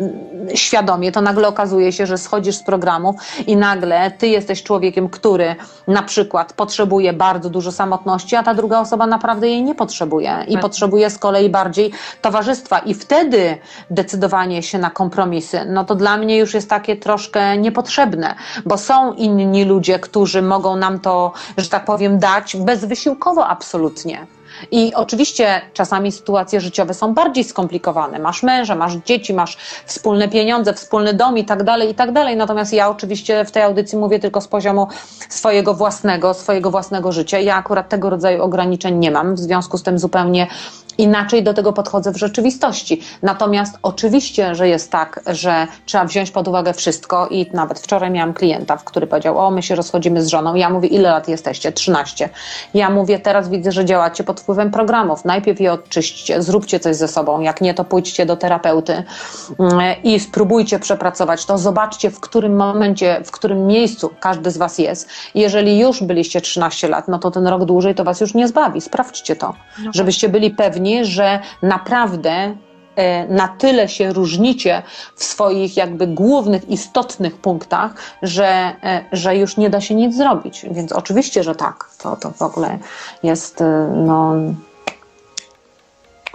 świadomie, to nagle okazuje się, że schodzisz z programów i nagle ty jesteś człowiekiem, który na przykład potrzebuje bardzo dużo samotności, a ta druga osoba naprawdę jej nie potrzebuje i Tak. potrzebuje z kolei bardziej towarzystwa i wtedy decydowanie się na kompromisy, no to dla mnie już jest takie troszkę niepotrzebne, bo są inni ludzie, którzy mogą nam to, że tak powiem, dać bezwysiłkowo absolutnie. I oczywiście czasami sytuacje życiowe są bardziej skomplikowane. Masz męża, masz dzieci, masz wspólne pieniądze, wspólny dom i tak dalej, i tak dalej. Natomiast ja oczywiście w tej audycji mówię tylko z poziomu swojego własnego, swojego własnego życia. Ja akurat tego rodzaju ograniczeń nie mam, w związku z tym zupełnie inaczej do tego podchodzę w rzeczywistości. Natomiast oczywiście, że jest tak, że trzeba wziąć pod uwagę wszystko i nawet wczoraj miałam klienta, który powiedział, o my się rozchodzimy z żoną. Ja mówię, ile lat jesteście? 13. Ja mówię, teraz widzę, że działacie pod wpływem programów. Najpierw je odczyśćcie, zróbcie coś ze sobą. Jak nie, to pójdźcie do terapeuty mm, i spróbujcie przepracować to. Zobaczcie, w którym momencie, w którym miejscu każdy z was jest. Jeżeli już byliście 13 lat, no to ten rok dłużej to was już nie zbawi. Sprawdźcie to No żebyście byli pewni, że naprawdę e, na tyle się różnicie w swoich jakby głównych, istotnych punktach, że, e, że już nie da się nic zrobić. Więc oczywiście, że tak. To, to w ogóle jest e, no,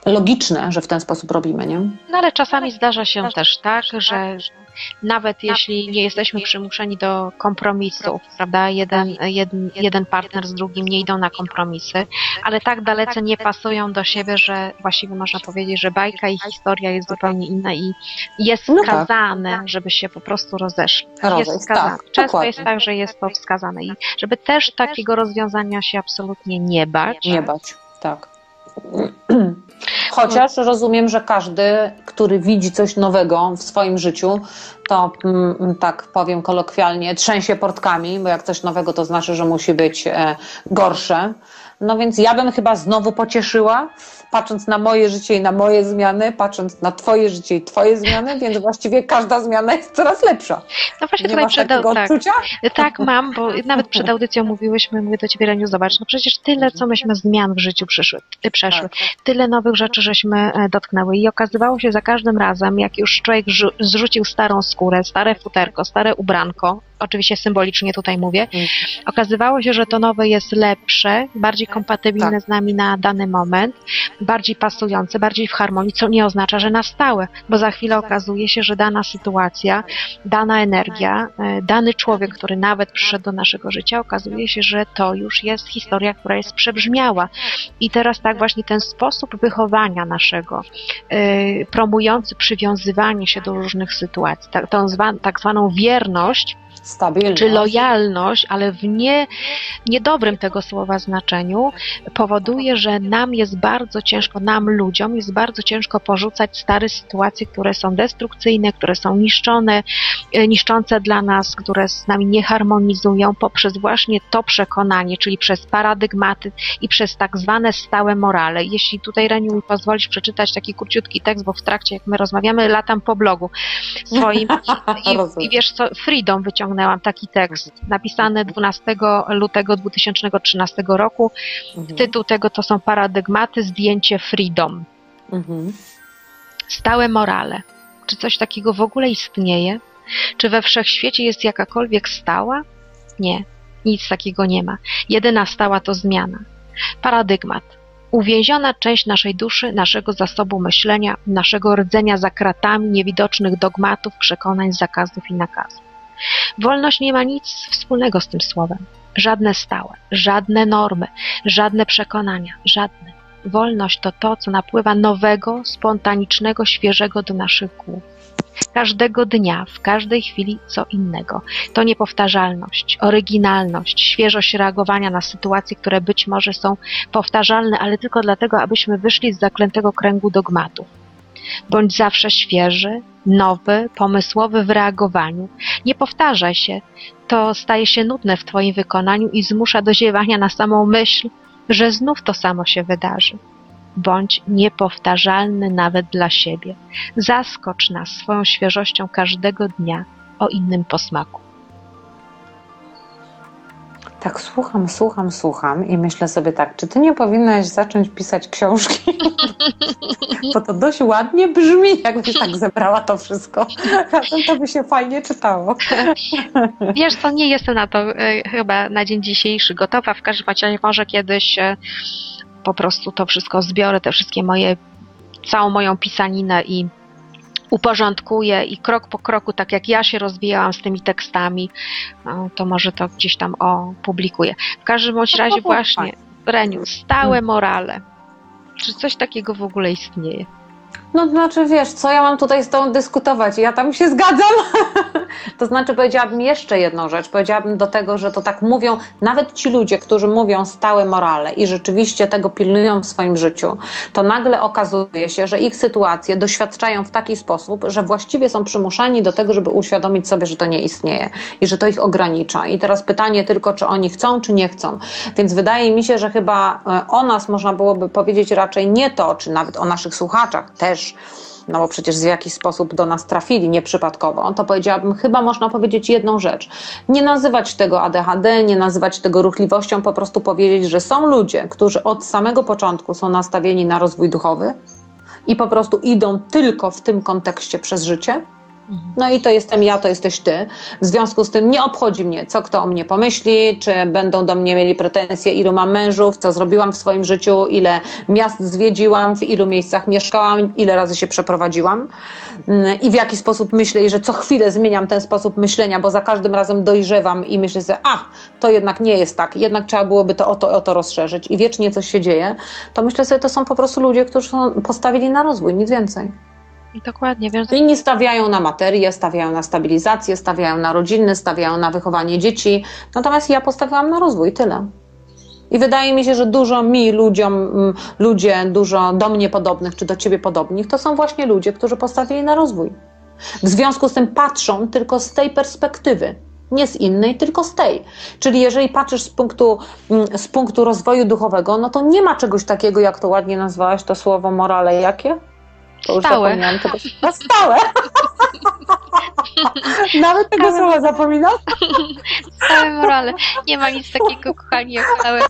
logiczne, że w ten sposób robimy, nie? No ale czasami zdarza się też tak, że nawet jeśli nie jesteśmy przymuszeni do kompromisów, prawda, jeden, jeden, jeden partner z drugim nie idą na kompromisy, ale tak dalece nie pasują do siebie, że właściwie można powiedzieć, że bajka i historia jest zupełnie inna i jest No tak. wskazane, żeby się po prostu rozeszli. Rozejść, jest wskazane. tak, Często dokładnie. jest tak, że jest to wskazane i żeby też takiego rozwiązania się absolutnie nie bać. Nie bać, tak. <clears throat> Chociaż rozumiem, że każdy, który widzi coś nowego w swoim życiu, to mm, tak powiem kolokwialnie, trzęsie portkami, bo jak coś nowego, to znaczy, że musi być e, gorsze. No więc ja bym chyba znowu pocieszyła, patrząc na moje życie i na moje zmiany, patrząc na Twoje życie i Twoje zmiany, więc właściwie każda zmiana jest coraz lepsza. No właśnie Nie tutaj masz przed, takiego tak, odczucia? Tak, mam, bo nawet przed <laughs> audycją mówiłyśmy, mówię do ciebie, Reniu, zobacz, no przecież tyle, co myśmy zmian w życiu przyszły, y, przeszły, Tak. tyle nowych rzeczy żeśmy e, dotknęły i okazywało się za każdym razem, jak już człowiek rzu- zrzucił starą skórę, stare futerko, stare ubranko, oczywiście symbolicznie tutaj mówię, Mm. okazywało się, że to nowe jest lepsze, bardziej kompatybilne Tak. z nami na dany moment, bardziej pasujące, bardziej w harmonii, co nie oznacza, że na stałe, bo za chwilę okazuje się, że dana sytuacja, dana energia, e, dany człowiek, który nawet przyszedł do naszego życia, okazuje się, że to już jest historia, która jest przebrzmiała. I teraz tak właśnie ten sposób wychowania naszego, e, promujący przywiązywanie się do różnych sytuacji, tak, tą zwa, tak zwaną wierność, Stabilność. czy lojalność, ale w nie, niedobrym tego słowa znaczeniu, powoduje, że nam jest bardzo ciężko, nam ludziom jest bardzo ciężko porzucać stare sytuacje, które są destrukcyjne, które są niszczone, e, niszczące dla nas, które z nami nie harmonizują, poprzez właśnie to przekonanie, czyli przez paradygmaty i przez tak zwane stałe morale. Jeśli tutaj, Reniu, mi pozwolisz przeczytać taki króciutki tekst, bo w trakcie, jak my rozmawiamy, latam po blogu swoim i, i, i <laughs> wiesz co, Freedom wyciągnęłam taki tekst, napisany 12 lutego 2013 roku. Mhm. Tytuł tego to są paradygmaty, zdjęcie Freedom. Mhm. Stałe morale, Czy coś takiego w ogóle istnieje? Czy we wszechświecie jest jakakolwiek stała? Nie, nic takiego nie ma. Jedyna stała to zmiana. Paradygmat. Uwięziona część naszej duszy, naszego zasobu myślenia, naszego rdzenia za kratami niewidocznych dogmatów, przekonań, zakazów i nakazów. Wolność nie ma nic wspólnego z tym słowem. Żadne stałe, żadne normy, żadne przekonania, żadne. Wolność to to, co napływa nowego, spontanicznego, świeżego do naszych głów. Każdego dnia, w każdej chwili co innego. To niepowtarzalność, oryginalność, świeżość reagowania na sytuacje, które być może są powtarzalne, ale tylko dlatego, abyśmy wyszli z zaklętego kręgu dogmatów. Bądź zawsze świeży, nowy, pomysłowy w reagowaniu. Nie powtarzaj się, to staje się nudne w Twoim wykonaniu i zmusza do ziewania na samą myśl, że znów to samo się wydarzy. Bądź niepowtarzalny nawet dla siebie. Zaskocz nas swoją świeżością każdego dnia o innym posmaku. Tak słucham, słucham, słucham i myślę sobie tak, czy ty nie powinnaś zacząć pisać książki? <laughs> Bo to dość ładnie brzmi, jakbyś tak zebrała to wszystko. Razem to by się fajnie czytało. <laughs> Wiesz co, nie jestem na to e, chyba na dzień dzisiejszy gotowa. W każdym razie może kiedyś e, po prostu to wszystko zbiorę, te wszystkie moje, całą moją pisaninę i uporządkuję i krok po kroku, tak jak ja się rozwijałam z tymi tekstami, no, to może to gdzieś tam opublikuję. W każdym bądź razie właśnie, Reniu, stałe Mm. morale. Czy coś takiego w ogóle istnieje? No znaczy wiesz, co ja mam tutaj z tą dyskutować? Ja tam się zgadzam. <laughs> to znaczy powiedziałabym jeszcze jedną rzecz. Powiedziałabym do tego, że to tak mówią nawet ci ludzie, którzy mówią stałe morale i rzeczywiście tego pilnują w swoim życiu, to nagle okazuje się, że ich sytuacje doświadczają w taki sposób, że właściwie są przymuszani do tego, żeby uświadomić sobie, że to nie istnieje i że to ich ogranicza. I teraz pytanie tylko, czy oni chcą, czy nie chcą. Więc wydaje mi się, że chyba e, o nas można byłoby powiedzieć raczej nie to, czy nawet o naszych słuchaczach też, no bo przecież w jakiś sposób do nas trafili nieprzypadkowo, to powiedziałabym, chyba można powiedzieć jedną rzecz. Nie nazywać tego ADHD, nie nazywać tego ruchliwością, po prostu powiedzieć, że są ludzie, którzy od samego początku są nastawieni na rozwój duchowy i po prostu idą tylko w tym kontekście przez życie. No i to jestem ja, to jesteś ty. W związku z tym nie obchodzi mnie, co kto o mnie pomyśli, czy będą do mnie mieli pretensje, ilu mam mężów, co zrobiłam w swoim życiu, ile miast zwiedziłam, w ilu miejscach mieszkałam, ile razy się przeprowadziłam mm, i w jaki sposób myślę i że co chwilę zmieniam ten sposób myślenia, bo za każdym razem dojrzewam i myślę sobie, a to jednak nie jest tak, jednak trzeba byłoby to o to, o to rozszerzyć i wiecznie coś się dzieje, to myślę sobie, to są po prostu ludzie, którzy są postawili na rozwój, nic więcej. Dokładnie, więc Inni stawiają na materię, stawiają na stabilizację, stawiają na rodziny, stawiają na wychowanie dzieci. Natomiast ja postawiłam na rozwój, tyle. I wydaje mi się, że dużo mi, ludziom, mm, ludzie, dużo do mnie podobnych czy do ciebie podobnych, to są właśnie ludzie, którzy postawili na rozwój. W związku z tym patrzą tylko z tej perspektywy. Nie z innej, tylko z tej. Czyli jeżeli patrzysz z punktu, mm, z punktu rozwoju duchowego, no to nie ma czegoś takiego, jak to ładnie nazwałaś, to słowo morale jakie? To już Stałe. zapomniałam tego. Na stałe. <laughs> Nawet tego słowa zapominasz? <laughs> stałe morale. Nie ma nic takiego, kochani, jak stałe,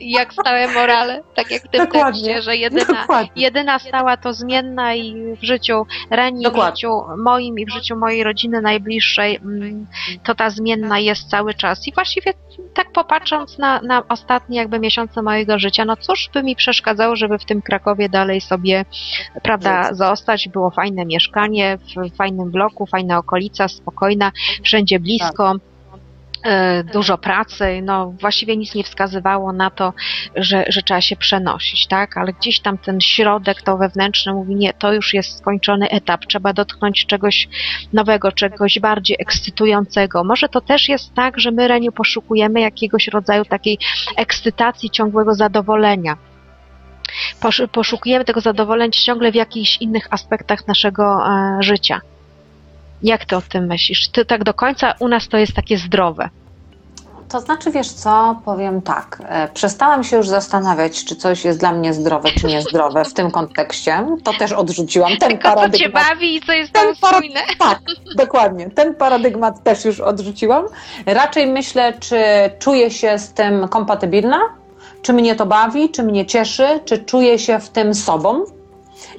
jak stałe morale. Tak jak w tym Dokładnie. tekście, że jedyna, Dokładnie. jedyna stała to zmienna i w życiu Reni, w życiu moim i w życiu mojej rodziny najbliższej, mm, to ta zmienna jest cały czas. I właściwie tak popatrząc na, na ostatnie jakby miesiące mojego życia, no cóż by mi przeszkadzało, żeby w tym Krakowie dalej sobie, prawda, zostać. Było fajne mieszkanie, w fajnym bloku, fajna okolica, spokojna, wszędzie blisko. e, Dużo pracy, no właściwie nic nie wskazywało na to, że, że trzeba się przenosić, tak? Ale gdzieś tam ten środek, to wewnętrzne mówi, nie, to już jest skończony etap, trzeba dotknąć czegoś nowego, czegoś bardziej ekscytującego. Może to też jest tak, że my, Reniu, poszukujemy jakiegoś rodzaju takiej ekscytacji, ciągłego zadowolenia. Posz- Poszukujemy tego zadowolenia ciągle w jakichś innych aspektach naszego e, życia. Jak ty o tym myślisz? Ty tak do końca u nas to jest takie zdrowe. To znaczy, wiesz co, powiem tak. E, przestałam się już zastanawiać, czy coś jest dla mnie zdrowe, czy niezdrowe w tym kontekście. To też odrzuciłam. Ten Tylko co cię paradygmat. bawi i co jest Ten tam para- spójne. Tak, dokładnie. Ten paradygmat też już odrzuciłam. Raczej myślę, czy czuję się z tym kompatybilna, czy mnie to bawi, czy mnie cieszy, czy czuję się w tym sobą.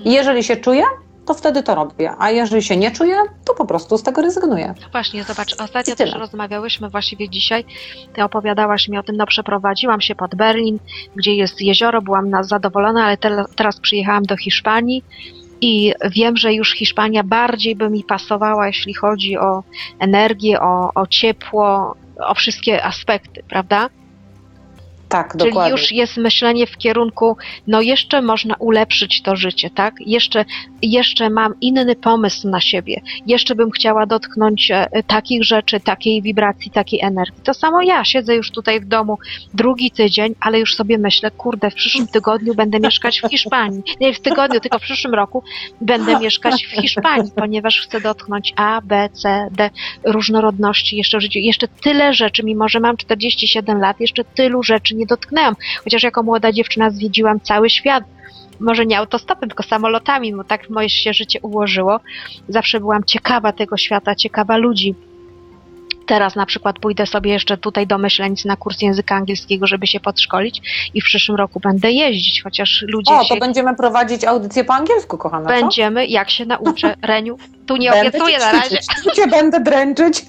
I jeżeli się czuję, to wtedy to robię. A jeżeli się nie czuję, to po prostu z tego rezygnuję. No Właśnie, zobacz, ostatnio też rozmawiałyśmy właściwie dzisiaj, ty opowiadałaś mi o tym, no przeprowadziłam się pod Berlin, gdzie jest jezioro, byłam na zadowolona, ale te, teraz przyjechałam do Hiszpanii i wiem, że już Hiszpania bardziej by mi pasowała, jeśli chodzi o energię, o, o ciepło, o wszystkie aspekty, prawda? Tak, Czyli dokładnie. już jest myślenie w kierunku, no jeszcze można ulepszyć to życie, tak? Jeszcze, jeszcze mam inny pomysł na siebie. Jeszcze bym chciała dotknąć e, takich rzeczy, takiej wibracji, takiej energii. To samo ja siedzę już tutaj w domu drugi tydzień, ale już sobie myślę, kurde, w przyszłym tygodniu będę mieszkać w Hiszpanii. Nie w tygodniu, tylko w przyszłym roku będę mieszkać w Hiszpanii, ponieważ chcę dotknąć A, B, C, D, różnorodności jeszcze w życiu. Jeszcze tyle rzeczy, mimo że mam 47 lat, jeszcze tylu rzeczy nie dotknęłam. Chociaż jako młoda dziewczyna zwiedziłam cały świat. Może nie autostopem, tylko samolotami, bo tak moje się życie ułożyło. Zawsze byłam ciekawa tego świata, ciekawa ludzi. Teraz na przykład pójdę sobie jeszcze tutaj do Myślenic na kurs języka angielskiego, żeby się podszkolić i w przyszłym roku będę jeździć, chociaż ludzie O, się... to będziemy prowadzić audycję po angielsku, kochana. co? Będziemy, jak się nauczę. <laughs> Reniu, tu nie Będę obiecuję na razie. cię będę dręczyć.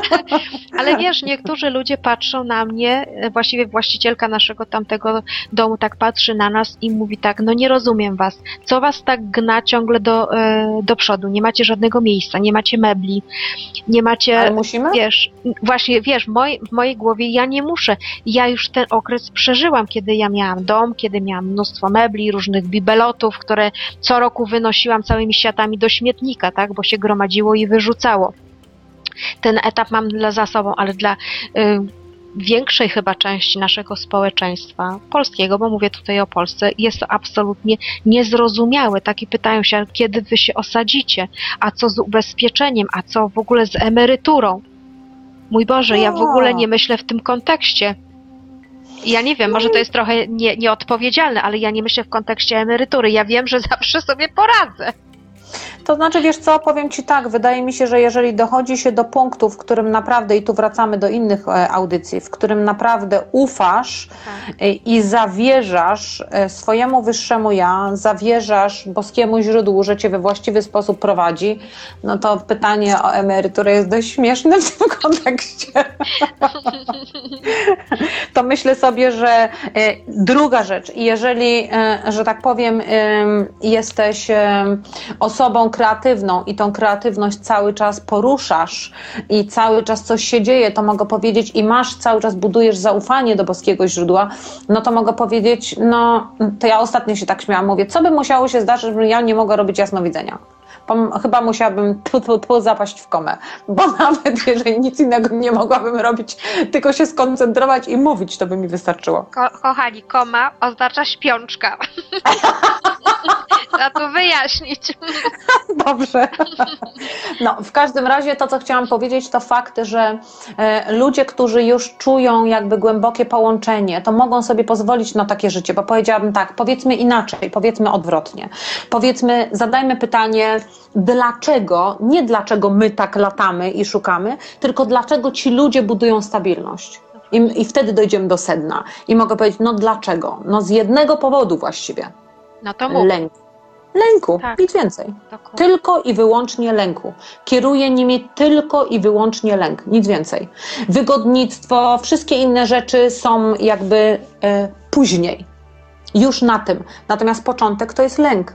<laughs> Ale wiesz, niektórzy ludzie patrzą na mnie, e, właściwie właścicielka naszego tamtego domu tak patrzy na nas i mówi tak, no nie rozumiem was, co was tak gna ciągle do, e, do przodu, nie macie żadnego miejsca, nie macie mebli, nie macie, Ale musimy? wiesz, właśnie, wiesz, w mojej, w mojej głowie ja nie muszę, ja już ten okres przeżyłam, kiedy ja miałam dom, kiedy miałam mnóstwo mebli, różnych bibelotów, które co roku wynosiłam całymi światami do śmietnika, tak, bo się gromadziło i wyrzucało ten etap mam dla za sobą, ale dla y, większej chyba części naszego społeczeństwa polskiego, bo mówię tutaj o Polsce, jest to absolutnie niezrozumiałe. Takie pytają się, kiedy wy się osadzicie, a co z ubezpieczeniem, a co w ogóle z emeryturą. Mój Boże, ja w ogóle nie myślę w tym kontekście. Ja nie wiem, może to jest trochę nie, nieodpowiedzialne, ale ja nie myślę w kontekście emerytury. Ja wiem, że zawsze sobie poradzę. To znaczy, wiesz co, powiem Ci tak, wydaje mi się, że jeżeli dochodzi się do punktu, w którym naprawdę, i tu wracamy do innych e, audycji, w którym naprawdę ufasz e, i zawierzasz e, swojemu wyższemu ja, zawierzasz boskiemu źródłu, że Cię we właściwy sposób prowadzi, no to pytanie o emeryturę jest dość śmieszne w tym kontekście. to myślę sobie, że druga rzecz, jeżeli, że tak powiem, em, jesteś em, osobą kreatywną i tą kreatywność cały czas poruszasz i cały czas coś się dzieje, to mogę powiedzieć i masz cały czas budujesz zaufanie do boskiego źródła, no to mogę powiedzieć, no to ja ostatnio się tak śmiałam, mówię, co by musiało się zdarzyć, żebym ja nie mogła robić jasnowidzenia. Chyba musiałabym tu, tu, tu zapaść w komę, bo <laughs> nawet jeżeli nic innego nie mogłabym robić, tylko się skoncentrować i mówić, to by mi wystarczyło. Ko- kochani, koma oznacza śpiączka. <laughs> Trzeba to wyjaśnić. <laughs> Dobrze. No, w każdym razie to, co chciałam powiedzieć, to fakt, że e, ludzie, którzy już czują jakby głębokie połączenie, to mogą sobie pozwolić na takie życie, bo powiedziałabym tak, powiedzmy inaczej, powiedzmy odwrotnie. Powiedzmy, zadajmy pytanie, dlaczego, nie dlaczego my tak latamy i szukamy, tylko dlaczego ci ludzie budują stabilność. I, I wtedy dojdziemy do sedna. I mogę powiedzieć, no dlaczego? No z jednego powodu właściwie. No to mów. Lęku. Lęku, Tak. nic więcej. Dokładnie. Tylko i wyłącznie lęku. Kieruje nimi tylko i wyłącznie lęk, nic więcej. Wygodnictwo, wszystkie inne rzeczy są jakby e, później, już na tym. Natomiast początek to jest lęk.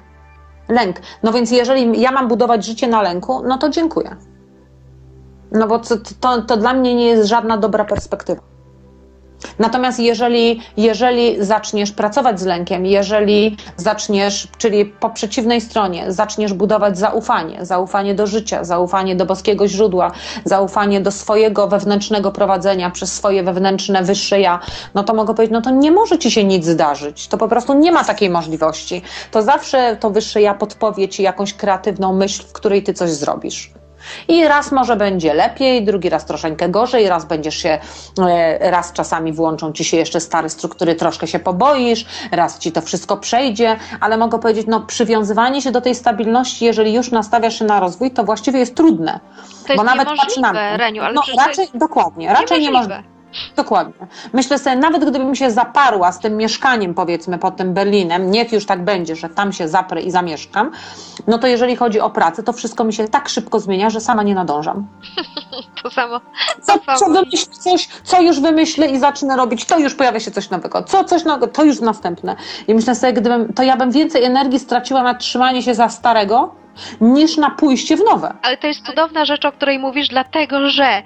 Lęk. No więc jeżeli ja mam budować życie na lęku, no to dziękuję. No bo to, to, to dla mnie nie jest żadna dobra perspektywa. Natomiast jeżeli, jeżeli zaczniesz pracować z lękiem, jeżeli zaczniesz, czyli po przeciwnej stronie, zaczniesz budować zaufanie, zaufanie do życia, zaufanie do boskiego źródła, zaufanie do swojego wewnętrznego prowadzenia przez swoje wewnętrzne wyższe ja, no to mogę powiedzieć, no to nie może ci się nic zdarzyć. To po prostu nie ma takiej możliwości. To zawsze to wyższe ja podpowie ci jakąś kreatywną myśl, w której ty coś zrobisz. I raz może będzie lepiej, drugi raz troszeczkę gorzej, raz będziesz się, e, raz czasami włączą ci się jeszcze stare struktury, troszkę się poboisz, raz ci to wszystko przejdzie, ale mogę powiedzieć, no przywiązywanie się do tej stabilności, jeżeli już nastawiasz się na rozwój, to właściwie jest trudne. To jest bo nawet patrz na mnie. Reniu, ale no, raczej, jest dokładnie, raczej niemożliwe. niemożliwe. Dokładnie. Myślę sobie, nawet gdybym się zaparła z tym mieszkaniem, powiedzmy, pod tym Berlinem, niech już tak będzie, że tam się zaprę i zamieszkam, no to jeżeli chodzi o pracę, to wszystko mi się tak szybko zmienia, że sama nie nadążam. <laughs> To samo. Co, To samo. co wymyślę coś, co już wymyślę i zacznę robić, to już pojawia się coś nowego. Co coś nowego, to już następne. I myślę sobie, gdybym, to ja bym więcej energii straciła na trzymanie się za starego, niż na pójście w nowe. Ale to jest cudowna rzecz, o której mówisz, dlatego że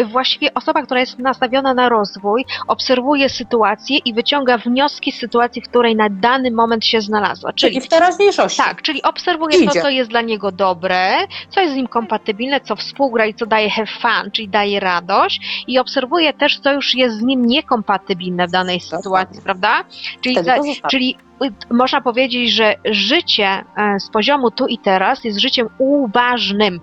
y, właściwie osoba, która jest nastawiona na rozwój, obserwuje sytuację i wyciąga wnioski z sytuacji, w której na dany moment się znalazła. Czyli Czyli w teraźniejszości. tak, czyli obserwuje to, Idzie. co jest dla niego dobre, co jest z nim kompatybilne, co współgra i co daje have fun, czyli daje radość i obserwuje też, co już jest z nim niekompatybilne w danej sytuacji, prawda? Czyli, za, to czyli można powiedzieć, że życie e, z poziomu tu i teraz jest życiem uważnym.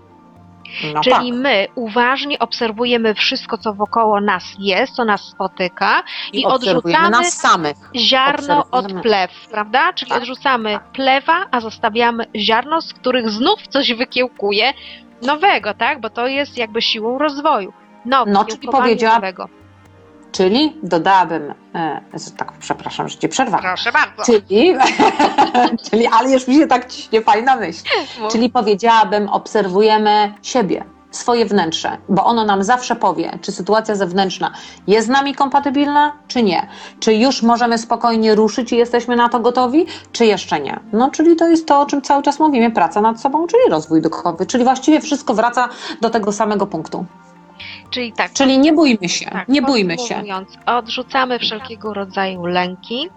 No Czyli tak. my uważnie obserwujemy wszystko, co wokoło nas jest, co nas spotyka I, i odrzucamy nas samych. ziarno od plew, prawda? Czyli Tak. odrzucamy plewa, a zostawiamy ziarno, z których znów coś wykiełkuje nowego, tak? Bo to jest jakby siłą rozwoju. No, No, czyli powiedziała- nowego. Czyli dodałabym, e, tak przepraszam, że cię przerwałam. Proszę bardzo. Czyli, <laughs> czyli, ale już mi się tak ciśnie fajna myśl. Czyli powiedziałabym, obserwujemy siebie, swoje wnętrze, bo ono nam zawsze powie, czy sytuacja zewnętrzna jest z nami kompatybilna, czy nie. Czy już możemy spokojnie ruszyć i jesteśmy na to gotowi, czy jeszcze nie. No, czyli to jest to, o czym cały czas mówimy, praca nad sobą, czyli rozwój duchowy, czyli właściwie wszystko wraca do tego samego punktu. Czyli tak, Czyli nie bójmy się, Tak, nie bójmy się. Odrzucamy wszelkiego rodzaju lęki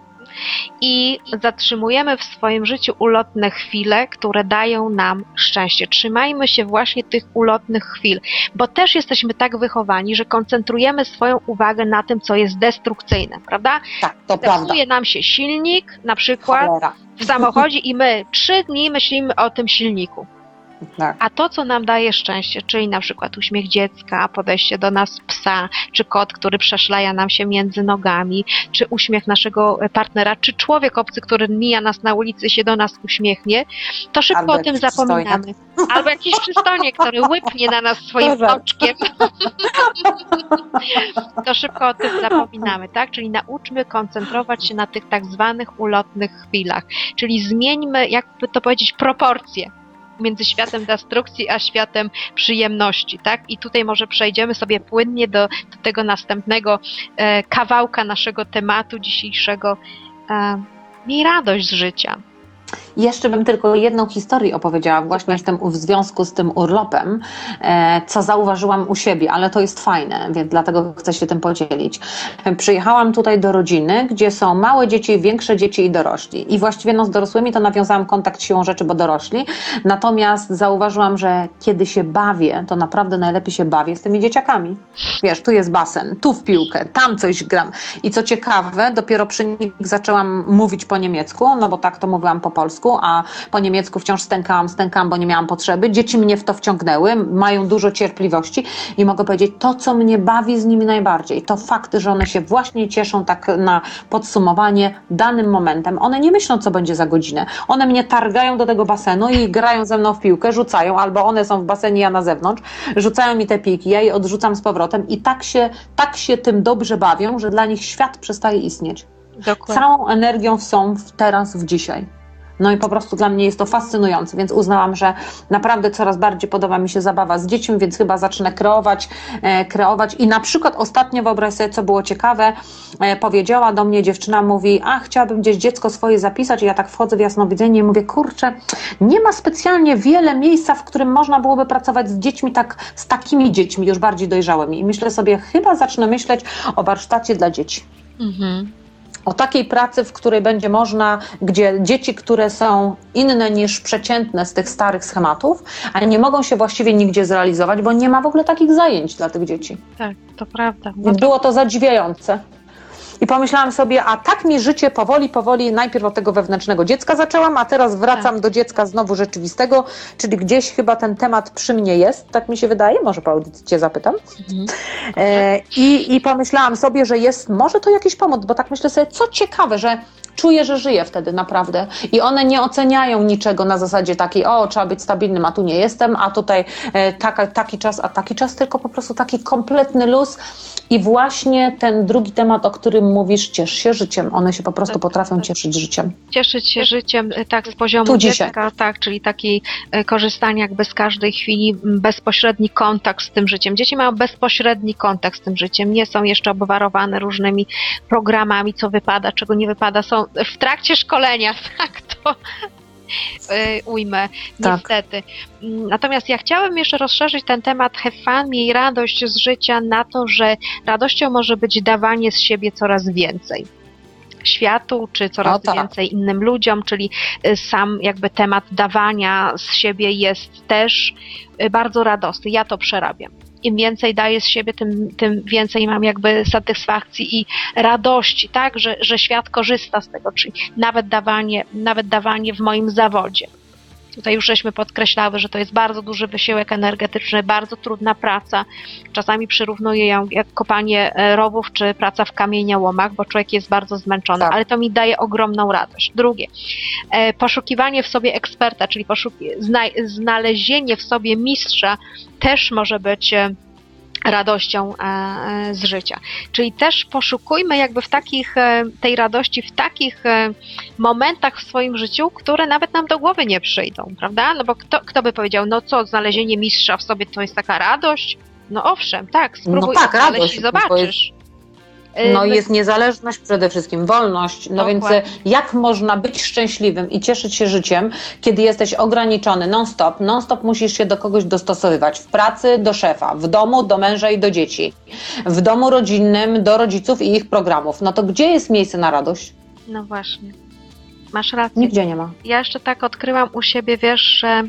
i zatrzymujemy w swoim życiu ulotne chwile, które dają nam szczęście. Trzymajmy się właśnie tych ulotnych chwil, bo też jesteśmy tak wychowani, że koncentrujemy swoją uwagę na tym, co jest destrukcyjne, prawda? Tak, to prawda. Zepsuje nam się silnik, na przykład Cholera. w samochodzie i my trzy dni myślimy o tym silniku. Tak. A to, co nam daje szczęście, czyli na przykład uśmiech dziecka, podejście do nas psa, czy kot, który przeszlaja nam się między nogami, czy uśmiech naszego partnera, czy człowiek obcy, który mija nas na ulicy się do nas uśmiechnie, to szybko Albo o tym zapominamy. Albo jakiś przystojnik, który łypnie na nas swoim Boże. oczkiem. <laughs> to szybko o tym zapominamy, tak? Czyli nauczmy koncentrować się na tych tak zwanych ulotnych chwilach. Czyli zmieńmy, jakby to powiedzieć, proporcje między światem destrukcji a światem przyjemności, tak? I tutaj może przejdziemy sobie płynnie do, do tego następnego e, kawałka naszego tematu dzisiejszego. E, miej radość z życia. Jeszcze bym tylko jedną historię opowiedziała właśnie tym, w związku z tym urlopem, e, co zauważyłam u siebie, ale to jest fajne, więc dlatego chcę się tym podzielić. Przyjechałam tutaj do rodziny, gdzie są małe dzieci, większe dzieci i dorośli. I właściwie no, z dorosłymi to nawiązałam kontakt siłą rzeczy, bo dorośli. Natomiast zauważyłam, że kiedy się bawię, to naprawdę najlepiej się bawię z tymi dzieciakami. Wiesz, tu jest basen, tu w piłkę, tam coś gram. I co ciekawe, dopiero przy nich zaczęłam mówić po niemiecku, no bo tak to mówiłam po polsku, a po niemiecku wciąż stękałam, stękałam, bo nie miałam potrzeby. Dzieci mnie w to wciągnęły, mają dużo cierpliwości i mogę powiedzieć, to co mnie bawi z nimi najbardziej, to fakt, że one się właśnie cieszą tak na podsumowanie danym momentem. One nie myślą, co będzie za godzinę. One mnie targają do tego basenu i grają ze mną w piłkę, rzucają, albo one są w basenie, ja na zewnątrz, rzucają mi te piłki, ja je odrzucam z powrotem i tak się, tak się tym dobrze bawią, że dla nich świat przestaje istnieć Dokładnie. całą energią są w teraz, w dzisiaj. No i po prostu dla mnie jest to fascynujące, więc uznałam, że naprawdę coraz bardziej podoba mi się zabawa z dziećmi, więc chyba zacznę kreować, e, kreować. I na przykład ostatnio, wyobraź sobie, co było ciekawe, e, powiedziała do mnie dziewczyna, mówi, a chciałabym gdzieś dziecko swoje zapisać i ja tak wchodzę w jasnowidzenie i mówię, kurczę, nie ma specjalnie wiele miejsca, w którym można byłoby pracować z dziećmi, tak, z takimi dziećmi, już bardziej dojrzałymi. I myślę sobie, chyba zacznę myśleć o warsztacie dla dzieci Mhm. O takiej pracy, w której będzie można, gdzie dzieci, które są inne niż przeciętne z tych starych schematów, a nie mogą się właściwie nigdzie zrealizować, bo nie ma w ogóle takich zajęć dla tych dzieci. Tak, to prawda. No to, było to zadziwiające. I pomyślałam sobie, a tak mi życie powoli, powoli, najpierw od tego wewnętrznego dziecka zaczęłam, a teraz wracam do dziecka znowu rzeczywistego, czyli gdzieś chyba ten temat przy mnie jest, tak mi się wydaje, może po audycji Cię zapytam. Mhm. E, i, I pomyślałam sobie, że jest może to jakiś pomoc, bo tak myślę sobie, co ciekawe, że czuję, że żyję wtedy naprawdę. I one nie oceniają niczego na zasadzie takiej, o, trzeba być stabilnym, a tu nie jestem, a tutaj e, taka, taki czas, a taki czas, tylko po prostu taki kompletny luz. I właśnie ten drugi temat, o którym mówisz, ciesz się życiem. One się po prostu Tak, potrafią tak. cieszyć życiem. cieszyć się życiem e, tak z poziomu Tu dzisiaj. dziecka, tak, czyli taki e, korzystanie jakby z każdej chwili, bezpośredni kontakt z tym życiem. Dzieci mają bezpośredni kontakt z tym życiem, nie są jeszcze obwarowane różnymi programami, co wypada, czego nie wypada, są w trakcie szkolenia, <laughs> tak to e, ujmę, Tak. niestety. Mm, Natomiast ja chciałabym jeszcze rozszerzyć ten temat have fun, miej radość z życia na to, że radością może być dawanie z siebie coraz więcej światu, czy coraz O tak. więcej innym ludziom, czyli y, sam jakby temat dawania z siebie jest też y, bardzo radosny. Ja to przerabiam. Im więcej daję z siebie, tym, tym więcej mam jakby satysfakcji i radości, tak, że, że świat korzysta z tego, czyli nawet dawanie, nawet dawanie w moim zawodzie. Tutaj już żeśmy podkreślały, że to jest bardzo duży wysiłek energetyczny, bardzo trudna praca. Czasami przyrównuję ją jak kopanie e, rowów czy praca w kamieniołomach, bo człowiek jest bardzo zmęczony, Tak. ale to mi daje ogromną radość. Drugie, e, poszukiwanie w sobie eksperta, czyli poszuki- zna- znalezienie w sobie mistrza też może być e, radością e, e, z życia. Czyli też poszukujmy jakby w takich, e, tej radości w takich momentach w swoim życiu, które nawet nam do głowy nie przyjdą, prawda? No bo kto, kto by powiedział, no co, znalezienie mistrza w sobie to jest taka radość? No owszem, tak, spróbuj tak, znaleźć radość, i bo jest- zobaczysz. E, No i jest niezależność przede wszystkim, wolność. No więc Dokładnie. e, jak można być szczęśliwym i cieszyć się życiem, kiedy jesteś ograniczony non-stop? Non-stop musisz się do kogoś dostosowywać. W pracy do szefa, w domu do męża i do dzieci, w domu rodzinnym do rodziców i ich programów. No to gdzie jest miejsce na radość? No właśnie. Masz rację. Nigdzie nie ma. Ja jeszcze tak odkryłam u siebie, wiesz, że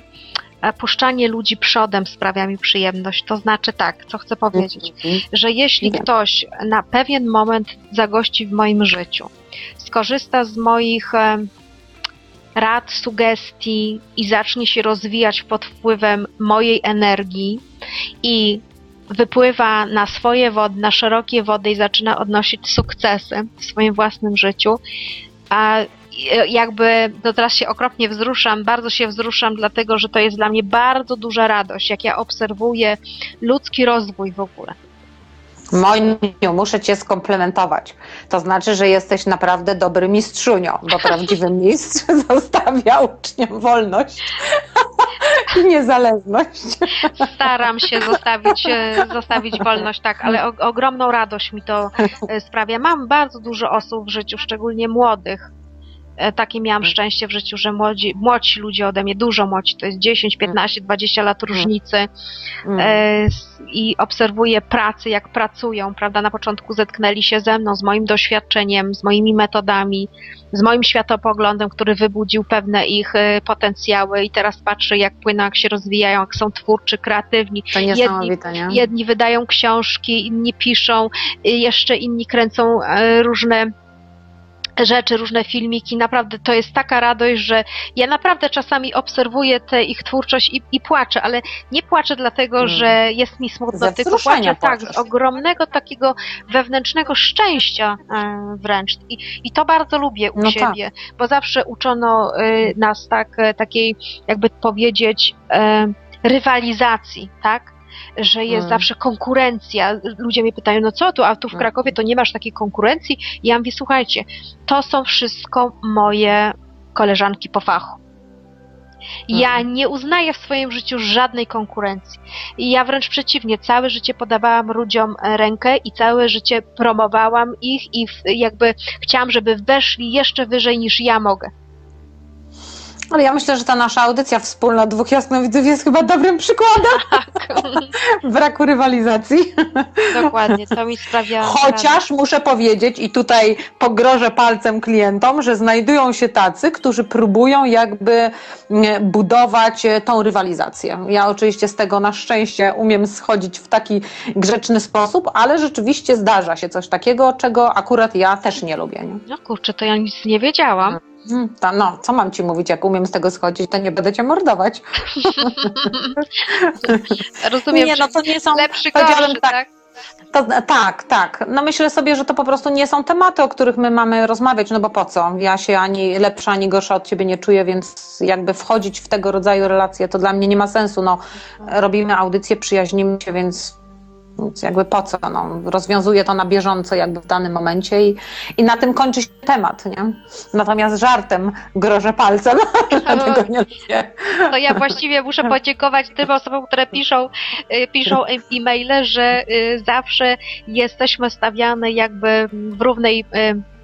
puszczanie ludzi przodem sprawia mi przyjemność. To znaczy tak, co chcę powiedzieć, Mhm. że jeśli Wiem. ktoś na pewien moment zagości w moim życiu, skorzysta z moich e, rad, sugestii i zacznie się rozwijać pod wpływem mojej energii i wypływa na swoje wody, na szerokie wody i zaczyna odnosić sukcesy w swoim własnym życiu, a jakby, no teraz się okropnie wzruszam, bardzo się wzruszam, dlatego że to jest dla mnie bardzo duża radość, jak ja obserwuję ludzki rozwój w ogóle. Moniu, muszę cię skomplementować. To znaczy, że jesteś naprawdę dobry mistrzunią, bo prawdziwy <laughs> mistrz zostawia uczniom wolność i niezależność. Staram się zostawić, e, zostawić wolność, tak, ale o, ogromną radość mi to e, sprawia. Mam bardzo dużo osób w życiu, szczególnie młodych. E, Takie miałam szczęście w życiu, że młodzi, ludzie ode mnie, dużo młodzi, to jest 10, 15, 20 lat różnicy Mm. e, s- i obserwuję pracy, jak pracują, prawda? Na początku zetknęli się ze mną, z moim doświadczeniem, z moimi metodami, z moim światopoglądem, który wybudził pewne ich e, potencjały i teraz patrzę, jak płyną, jak się rozwijają, jak są twórczy, kreatywni. To nie? Jedni wydają książki, inni piszą, jeszcze inni kręcą różne rzeczy, różne filmiki. Naprawdę to jest taka radość, że ja naprawdę czasami obserwuję tę ich twórczość i, i płaczę, ale nie płaczę dlatego, Mm. że jest mi smutno, Ze tylko płaczę tak, z płaczesz. ogromnego takiego wewnętrznego szczęścia e, wręcz. I, I to bardzo lubię u No tak. siebie, bo zawsze uczono y, nas tak, e, takiej, jakby powiedzieć, e, rywalizacji, tak? Że jest Mm. zawsze konkurencja. Ludzie mnie pytają, no co tu, a tu w Mm. Krakowie to nie masz takiej konkurencji? I ja mówię, słuchajcie, to są wszystko moje koleżanki po fachu. Ja Mhm. nie uznaję w swoim życiu żadnej konkurencji. Ja wręcz przeciwnie, całe życie podawałam ludziom rękę i całe życie promowałam ich i jakby chciałam, żeby weszli jeszcze wyżej niż ja mogę. Ale ja myślę, że ta nasza audycja wspólna dwóch jasnowidzów jest chyba dobrym przykładem Tak, <laughs> braku rywalizacji. dokładnie, to mi sprawia. <laughs> Chociaż muszę powiedzieć i tutaj pogrożę palcem klientom, że znajdują się tacy, którzy próbują jakby budować e, tą rywalizację. Ja oczywiście z tego na szczęście umiem schodzić w taki grzeczny sposób, ale rzeczywiście zdarza się coś takiego, czego akurat ja też nie lubię. Nie? No kurczę, to ja nic nie wiedziałam. Hmm, Ta, no, co mam ci mówić, jak umiem z tego schodzić, to nie będę cię mordować. <laughs> Rozumiem, nie, no to nie są lepszy, gorszy, tak, tak? To, tak, tak. No myślę sobie, że to po prostu nie są tematy, o których my mamy rozmawiać, no bo po co? Ja się ani lepsza, ani gorsza od ciebie nie czuję, więc jakby wchodzić w tego rodzaju relacje to dla mnie nie ma sensu. No, robimy audycję, przyjaźnimy się, więc więc jakby po co? No, rozwiązuję to na bieżąco jakby w danym momencie i, i na tym kończy się temat, nie? Natomiast żartem grożę palcem, <laughs> tego nie lubię. To ja właściwie muszę podziękować tym osobom, które piszą, y, piszą e-maile, że y, zawsze jesteśmy stawiane jakby w równej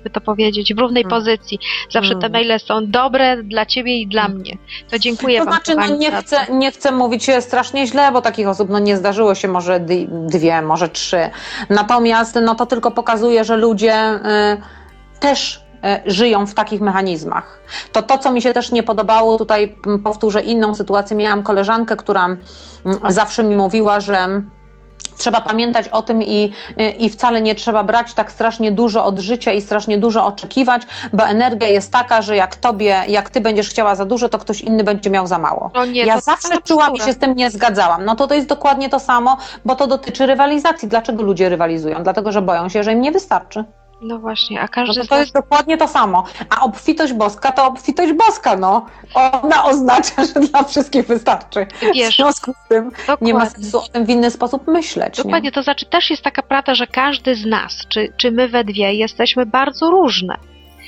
y, by to powiedzieć, w równej hmm. pozycji. Zawsze te hmm. maile są dobre dla ciebie i dla hmm. mnie. To dziękuję to wam. Znaczy, no nie chcę, nie chcę mówić strasznie źle, bo takich osób no, nie zdarzyło się może dwie, może trzy. Natomiast no, to tylko pokazuje, że ludzie y, też y, żyją w takich mechanizmach. To to, co mi się też nie podobało, tutaj powtórzę inną sytuację. Miałam koleżankę, która zawsze mi mówiła, że trzeba pamiętać o tym i, i wcale nie trzeba brać tak strasznie dużo od życia i strasznie dużo oczekiwać, bo energia jest taka, że jak tobie, jak ty będziesz chciała za dużo, to ktoś inny będzie miał za mało. No nie, ja zawsze czułam i się z tym nie zgadzałam. No to to jest dokładnie to samo, bo to dotyczy rywalizacji. Dlaczego ludzie rywalizują? Dlatego, że boją się, że im nie wystarczy. No właśnie, a każdy. No to, to jest dokładnie to samo. A obfitość boska to obfitość boska, no. Ona oznacza, że dla wszystkich wystarczy. Wiesz, w związku z tym dokładnie. nie ma sensu o tym w inny sposób myśleć. Dokładnie, nie? to znaczy też jest taka prawda, że każdy z nas, czy, czy my we dwie, jesteśmy bardzo różne.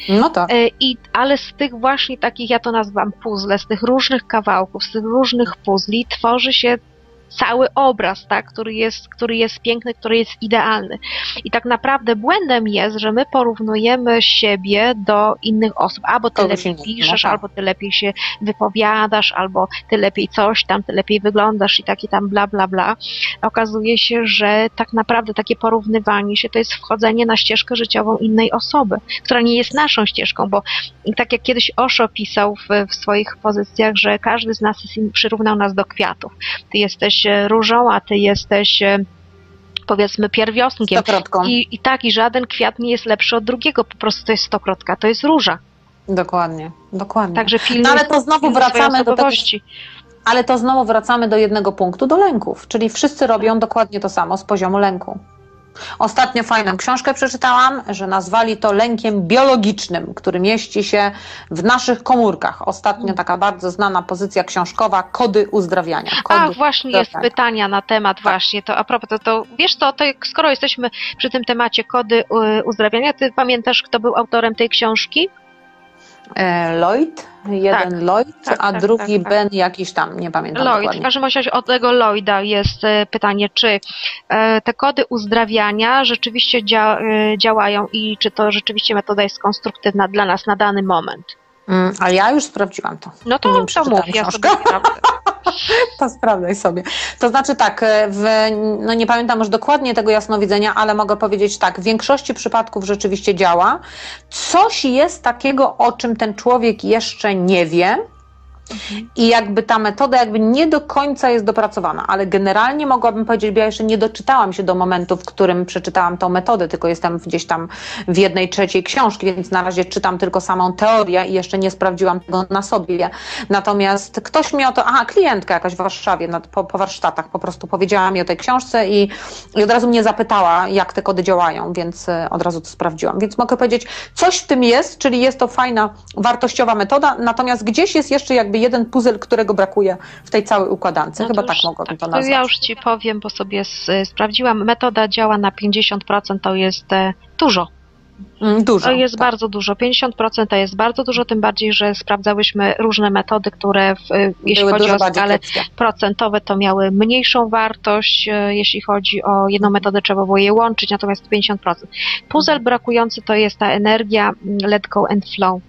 No tak. E, I, ale z tych właśnie takich, ja to nazywam puzzle, z tych różnych kawałków, z tych różnych puzli tworzy się cały obraz, tak, który, jest, który jest piękny, który jest idealny. I tak naprawdę błędem jest, że my porównujemy siebie do innych osób. Albo ty lepiej piszesz, albo ty lepiej się wypowiadasz, albo ty lepiej coś tam, ty lepiej wyglądasz i takie tam bla, bla, bla. Okazuje się, że tak naprawdę takie porównywanie się to jest wchodzenie na ścieżkę życiową innej osoby, która nie jest naszą ścieżką, bo tak jak kiedyś Osho pisał w, w swoich pozycjach, że każdy z nas jest, przyrównał nas do kwiatów. Ty jesteś różą, a ty jesteś e, powiedzmy pierwiosnkiem. I, I tak, i żaden kwiat nie jest lepszy od drugiego, po prostu to jest stokrotka, to jest róża. Dokładnie, dokładnie. Także no, ale to znowu wracamy do tego, ale to znowu wracamy do jednego punktu, do lęków, czyli wszyscy robią dokładnie to samo z poziomu lęku. Ostatnio fajną książkę przeczytałam, że nazwali to lękiem biologicznym, który mieści się w naszych komórkach. Ostatnio taka bardzo znana pozycja książkowa Kody uzdrawiania. Kody A, właśnie jest pytania na temat właśnie. To a propos, to, to wiesz co, to skoro jesteśmy przy tym temacie Kody y, uzdrawiania, ty pamiętasz, kto był autorem tej książki? E, Lloyd, jeden tak, Lloyd, tak, a tak, drugi tak, tak. Ben jakiś tam, nie pamiętam Lloyd, dokładnie. w każdym razie od tego Lloyda jest e, pytanie, czy e, te kody uzdrawiania rzeczywiście dzia działają i czy to rzeczywiście metoda jest konstruktywna dla nas na dany moment. Mm, a ja już sprawdziłam to. No to, to mów, ja sobie <laughs> to sprawdzaj sobie. To znaczy tak, e, w, no nie pamiętam już dokładnie tego jasnowidzenia, ale mogę powiedzieć tak, w większości przypadków rzeczywiście działa. Coś jest takiego, o czym ten człowiek jeszcze nie wie, i jakby ta metoda jakby nie do końca jest dopracowana, ale generalnie mogłabym powiedzieć, bo ja jeszcze nie doczytałam się do momentu, w którym przeczytałam tą metodę, tylko jestem gdzieś tam w jednej trzeciej książki, więc na razie czytam tylko samą teorię i jeszcze nie sprawdziłam tego na sobie. Natomiast ktoś mi o to, aha, klientka jakaś w Warszawie na, po, po warsztatach po prostu powiedziała mi o tej książce i, i od razu mnie zapytała, jak te kody działają, więc e, od razu to sprawdziłam. Więc mogę powiedzieć, coś w tym jest, czyli jest to fajna, wartościowa metoda, natomiast gdzieś jest jeszcze jakby jeden puzzle, którego brakuje w tej całej układance. No Chyba tak mogłabym tak, to nazwać. To ja już Ci powiem, bo sobie sprawdziłam. Metoda działa na 50%, to jest e, dużo. Mm, dużo. To jest tak. bardzo dużo. 50% to jest bardzo dużo, tym bardziej, że sprawdzałyśmy różne metody, które w, e, jeśli Były chodzi o skale procentowe, to miały mniejszą wartość. E, jeśli chodzi o jedną metodę, trzeba było je łączyć, natomiast 50%. Puzzle brakujący to jest ta energia mm, let go and flow.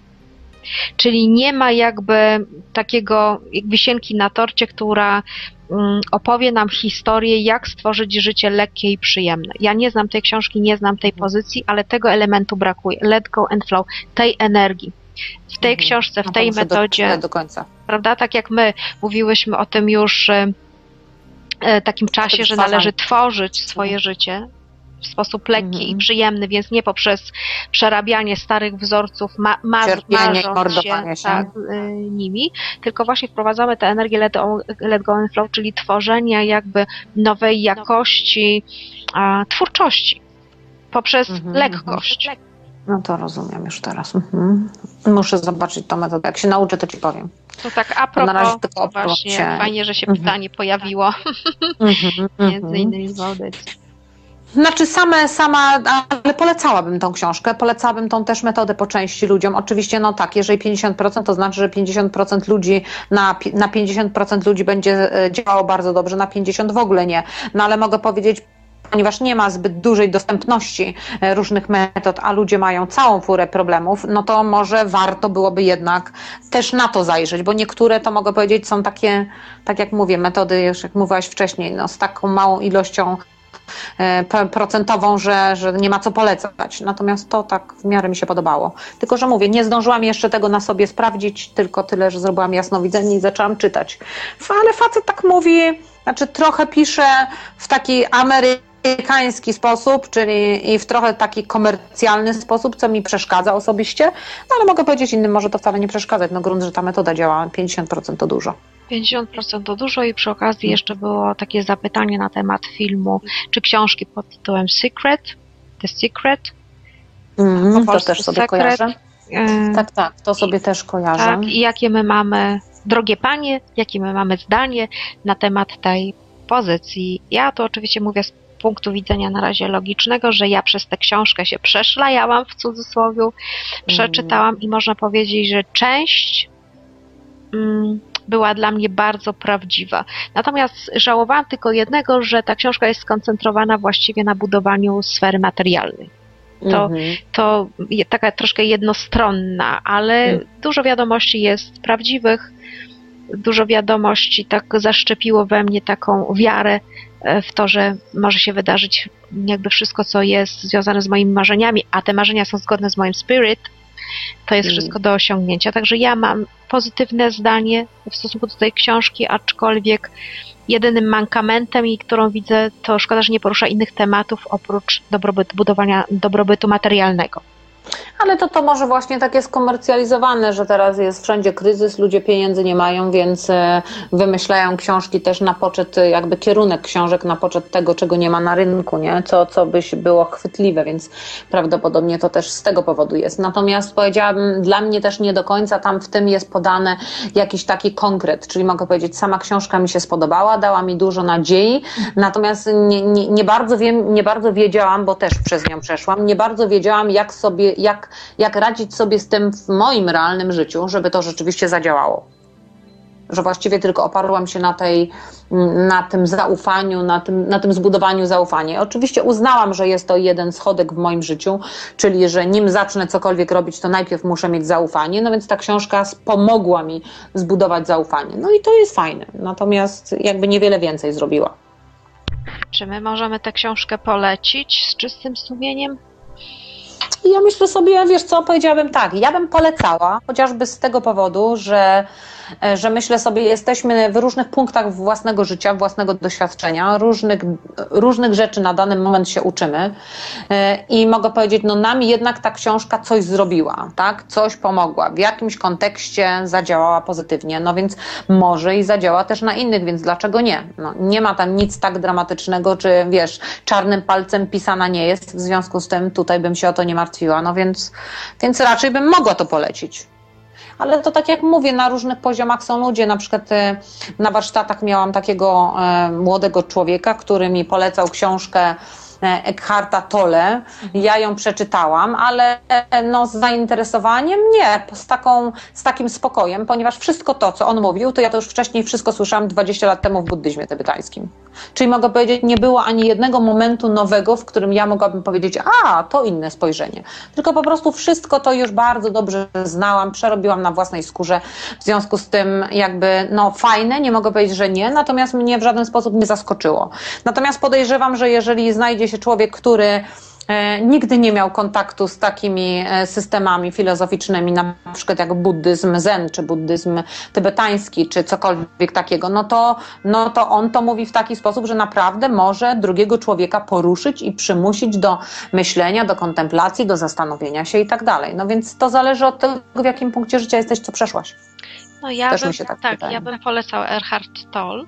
Czyli nie ma jakby takiego jak wisienki na torcie, która mm, opowie nam historię, jak stworzyć życie lekkie i przyjemne. Ja nie znam tej książki, nie znam tej pozycji, ale tego elementu brakuje. Let go and flow, tej energii. W tej mhm. książce, w no tej metodzie, do, do końca. prawda, tak jak my mówiłyśmy o tym już e takim czasie, że należy tworzyć swoje mhm. życie, w sposób lekki Mhm. i przyjemny, więc nie poprzez przerabianie starych wzorców, ma, ma, Cierpienie i marząc się, się. Tak, y, nimi, tylko właśnie wprowadzamy te energię let, let go and flow, czyli tworzenia jakby nowej jakości a, twórczości poprzez Mhm, lekkość. No to rozumiem już teraz. Mhm. Muszę zobaczyć tą metodę. Jak się nauczę, to ci powiem. To tak a To na razie propos, tylko właśnie się- fajnie, że się Mhm. pytanie pojawiło, Mhm, <laughs> między mhm. innymi w audycji. Znaczy same, sama, ale polecałabym tą książkę, polecałabym tą też metodę po części ludziom. Oczywiście no tak, jeżeli 50% to znaczy, że 50% ludzi na, na 50% ludzi będzie e, działało bardzo dobrze, na 50% w ogóle nie. No ale mogę powiedzieć, ponieważ nie ma zbyt dużej dostępności e, różnych metod, a ludzie mają całą furę problemów, no to może warto byłoby jednak też na to zajrzeć, bo niektóre to mogę powiedzieć są takie, tak jak mówię, metody, już jak mówiłaś wcześniej, no z taką małą ilością procentową, że, że nie ma co polecać. Natomiast to tak w miarę mi się podobało. Tylko, że mówię, nie zdążyłam jeszcze tego na sobie sprawdzić, tylko tyle, że zrobiłam jasnowidzenie i zaczęłam czytać. Ale facet tak mówi, znaczy trochę pisze w taki amerykański sposób, czyli i w trochę taki komercjalny sposób, co mi przeszkadza osobiście, no ale mogę powiedzieć innym, może to wcale nie przeszkadzać. No grunt, że ta metoda działa, 50% to dużo. 50% to dużo i przy okazji jeszcze było takie zapytanie na temat filmu czy książki pod tytułem Secret, The Secret. Mhm, Po to też sobie sekret. kojarzę. E, Tak, tak, to sobie też kojarzę. tak, i jakie my mamy, drogie panie, jakie my mamy zdanie na temat tej pozycji. Ja to oczywiście mówię z punktu widzenia na razie logicznego, że ja przez tę książkę się przeszlajałam w cudzysłowie, przeczytałam i można powiedzieć, że część mm, była dla mnie bardzo prawdziwa. Natomiast żałowałam tylko jednego, że ta książka jest skoncentrowana właściwie na budowaniu sfery materialnej. to- Mhm. To taka troszkę jednostronna, ale Mm. dużo wiadomości jest prawdziwych. Dużo wiadomości tak zaszczepiło we mnie taką wiarę e, w to, że może się wydarzyć jakby wszystko, co jest związane z moimi marzeniami, a te marzenia są zgodne z moim spirit, to jest Mm. wszystko do osiągnięcia. Także ja mam pozytywne zdanie w stosunku do tej książki, aczkolwiek jedynym mankamentem i którą widzę, to szkoda, że nie porusza innych tematów oprócz dobrobytu, budowania dobrobytu materialnego. Ale to to może właśnie tak jest komercjalizowane, że teraz jest wszędzie kryzys, ludzie pieniędzy nie mają, więc e, wymyślają książki też na poczet, e, jakby kierunek książek na poczet tego, czego nie ma na rynku, nie? Co, co byś było chwytliwe, więc prawdopodobnie to też z tego powodu jest. Natomiast powiedziałabym, dla mnie też nie do końca tam w tym jest podane jakiś taki konkret, czyli mogę powiedzieć, sama książka mi się spodobała, dała mi dużo nadziei, natomiast nie, nie, nie bardzo wiem, nie bardzo wiedziałam, bo też przez nią przeszłam, nie bardzo wiedziałam, jak sobie, jak, jak radzić sobie z tym w moim realnym życiu, żeby to rzeczywiście zadziałało. Że właściwie tylko oparłam się na tej, na tym zaufaniu, na tym, na tym zbudowaniu zaufania. Oczywiście uznałam, że jest to jeden schodek w moim życiu, czyli że nim zacznę cokolwiek robić, to najpierw muszę mieć zaufanie, no więc ta książka pomogła mi zbudować zaufanie. No i to jest fajne, natomiast jakby niewiele więcej zrobiła. Czy my możemy tę książkę polecić z czystym sumieniem? I ja myślę sobie, wiesz co, powiedziałabym tak, ja bym polecała, chociażby z tego powodu, że, że myślę sobie, jesteśmy w różnych punktach własnego życia, własnego doświadczenia, różnych, różnych rzeczy na dany moment się uczymy E, i mogę powiedzieć, no nam jednak ta książka coś zrobiła, tak, coś pomogła, w jakimś kontekście zadziałała pozytywnie, no więc może i zadziała też na innych, więc dlaczego nie? No, nie ma tam nic tak dramatycznego, czy wiesz, czarnym palcem pisana nie jest, w związku z tym tutaj bym się o to nie martwiła, no więc, więc raczej bym mogła to polecić. Ale to tak jak mówię, na różnych poziomach są ludzie. Na przykład e, na warsztatach miałam takiego e, młodego człowieka, który mi polecał książkę Eckharta Tolle. Ja ją przeczytałam, ale e, no, z zainteresowaniem nie, z, taką, z takim spokojem, ponieważ wszystko to, co on mówił, to ja to już wcześniej wszystko słyszałam 20 lat temu w buddyzmie tybetańskim. Czyli mogę powiedzieć, nie było ani jednego momentu nowego, w którym ja mogłabym powiedzieć, a to inne spojrzenie. Tylko po prostu wszystko to już bardzo dobrze znałam, przerobiłam na własnej skórze. W związku z tym, jakby, no fajne, nie mogę powiedzieć, że nie, natomiast mnie w żaden sposób nie zaskoczyło. Natomiast podejrzewam, że jeżeli znajdzie się człowiek, który e, nigdy nie miał kontaktu z takimi e, systemami filozoficznymi, na przykład jak buddyzm zen, czy buddyzm tybetański, czy cokolwiek takiego, no to, no to on to mówi w taki sposób, że naprawdę może drugiego człowieka poruszyć i przymusić do myślenia, do kontemplacji, do zastanowienia się i tak dalej. No więc to zależy od tego, w jakim punkcie życia jesteś, co przeszłaś. No ja Też bym, się tak tak, ja bym polecał Erhard Toll,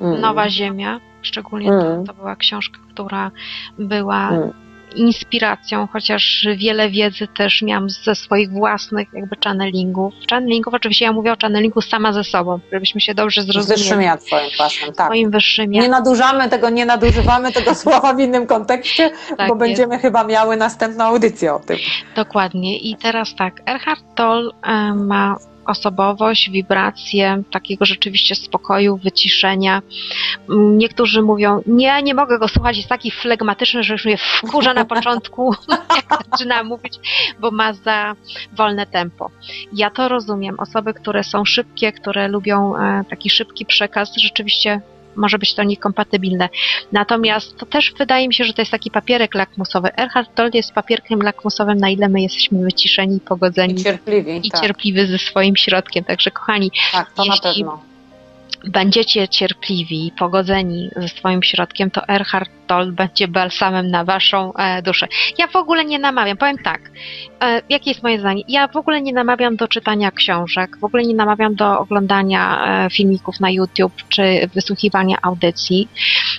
Mm. Nowa Ziemia, szczególnie Mm. to, to była książka, która była Mm. inspiracją, chociaż wiele wiedzy też miałam ze swoich własnych jakby channelingów. Channelingów, oczywiście ja mówię o channelingu sama ze sobą, żebyśmy się dobrze Z wyższym zrozumieli. ja twoim własnym, tak. Swoim wyższym ja. Nie nadużamy tego, nie nadużywamy tego <laughs> słowa w innym kontekście, Tak bo jest. będziemy chyba miały następną audycję o tym. Dokładnie. I teraz tak, Erhard Toll e, ma osobowość, wibrację, takiego rzeczywiście spokoju, wyciszenia. Mm, Niektórzy mówią, nie, nie mogę go słuchać, jest taki flegmatyczny, że już mnie wkurza na początku, <laughs> jak zaczyna mówić, bo ma za wolne tempo. Ja to rozumiem. Osoby, które są szybkie, które lubią e, taki szybki przekaz, rzeczywiście może być to niekompatybilne. Natomiast to też wydaje mi się, że to jest taki papierek lakmusowy. Erhard Toll jest papierkiem lakmusowym, na ile my jesteśmy wyciszeni, pogodzeni I cierpliwi, i tak, cierpliwi ze swoim środkiem. Także kochani, tak, to na jeśli- pewno. Będziecie cierpliwi, pogodzeni ze swoim środkiem, to Erhard Toll będzie balsamem na waszą e, duszę. Ja w ogóle nie namawiam, powiem tak, e, jakie jest moje zdanie? Ja w ogóle nie namawiam do czytania książek, w ogóle nie namawiam do oglądania e, filmików na YouTube czy wysłuchiwania audycji,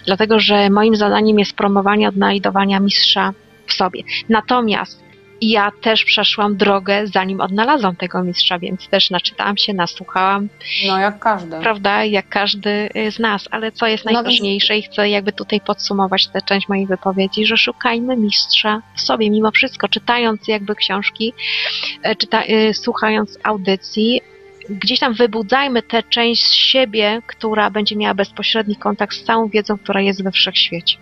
dlatego że moim zadaniem jest promowanie odnajdowania mistrza w sobie. Natomiast ja też przeszłam drogę, zanim odnalazłam tego mistrza, więc też naczytałam się, nasłuchałam, No jak każdy. prawda, jak każdy y, z nas, ale co jest No najważniejsze i chcę jakby tutaj podsumować tę część mojej wypowiedzi, że szukajmy mistrza w sobie, mimo wszystko, czytając jakby książki, e, czyta, y, słuchając audycji, gdzieś tam wybudzajmy tę część siebie, która będzie miała bezpośredni kontakt z całą wiedzą, która jest we wszechświecie.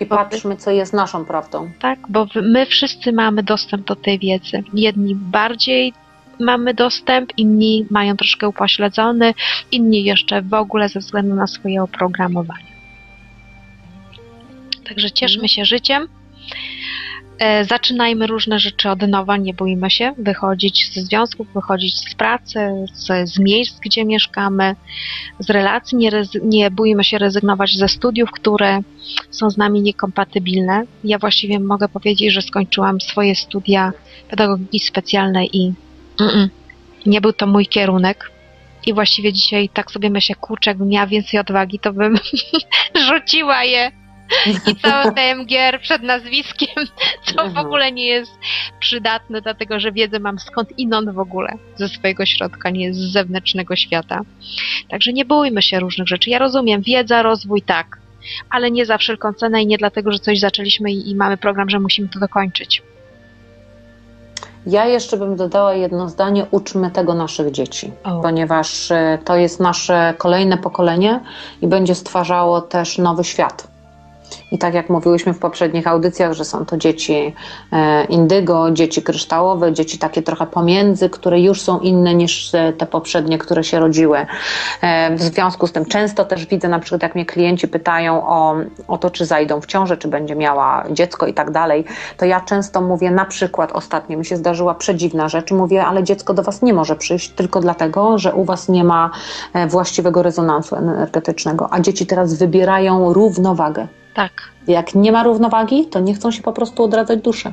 I patrzmy, co jest naszą prawdą. Tak, bo my wszyscy mamy dostęp do tej wiedzy. Jedni bardziej mamy dostęp, inni mają troszkę upośledzony, inni jeszcze w ogóle ze względu na swoje oprogramowanie. Także cieszmy się życiem. E, Zaczynajmy różne rzeczy od nowa, nie bójmy się wychodzić ze związków, wychodzić z pracy, z, z miejsc, gdzie mieszkamy, z relacji. Nie, nie bójmy się rezygnować ze studiów, które są z nami niekompatybilne. Ja właściwie mogę powiedzieć, że skończyłam swoje studia pedagogiki specjalnej i mm-mm, nie był to mój kierunek. I właściwie dzisiaj tak sobie myślę, kurczę, jakbym miała więcej odwagi, to bym <laughs> rzuciła je i cały <laughs> TMGR przed nazwiskiem, co w Mhm. ogóle nie jest przydatne, dlatego że wiedzę mam skąd inąd w ogóle, ze swojego środka, nie z zewnętrznego świata. Także nie bójmy się różnych rzeczy. Ja rozumiem, wiedza, rozwój tak, ale nie za wszelką cenę i nie dlatego, że coś zaczęliśmy i, i mamy program, że musimy to dokończyć. Ja jeszcze bym dodała jedno zdanie: uczmy tego naszych dzieci, ponieważ e, to jest nasze kolejne pokolenie i będzie stwarzało też nowy świat. I tak jak mówiłyśmy w poprzednich audycjach, że są to dzieci e, indygo, dzieci kryształowe, dzieci takie trochę pomiędzy, które już są inne niż te poprzednie, które się rodziły. E, w związku z tym często też widzę, na przykład jak mnie klienci pytają o, o to, czy zajdą w ciążę, czy będzie miała dziecko i tak dalej, to ja często mówię, na przykład ostatnio mi się zdarzyła przedziwna rzecz, mówię, ale dziecko do Was nie może przyjść tylko dlatego, że u Was nie ma e, właściwego rezonansu energetycznego, a dzieci teraz wybierają równowagę. Tak. Jak nie ma równowagi, to nie chcą się po prostu odradzać duszy.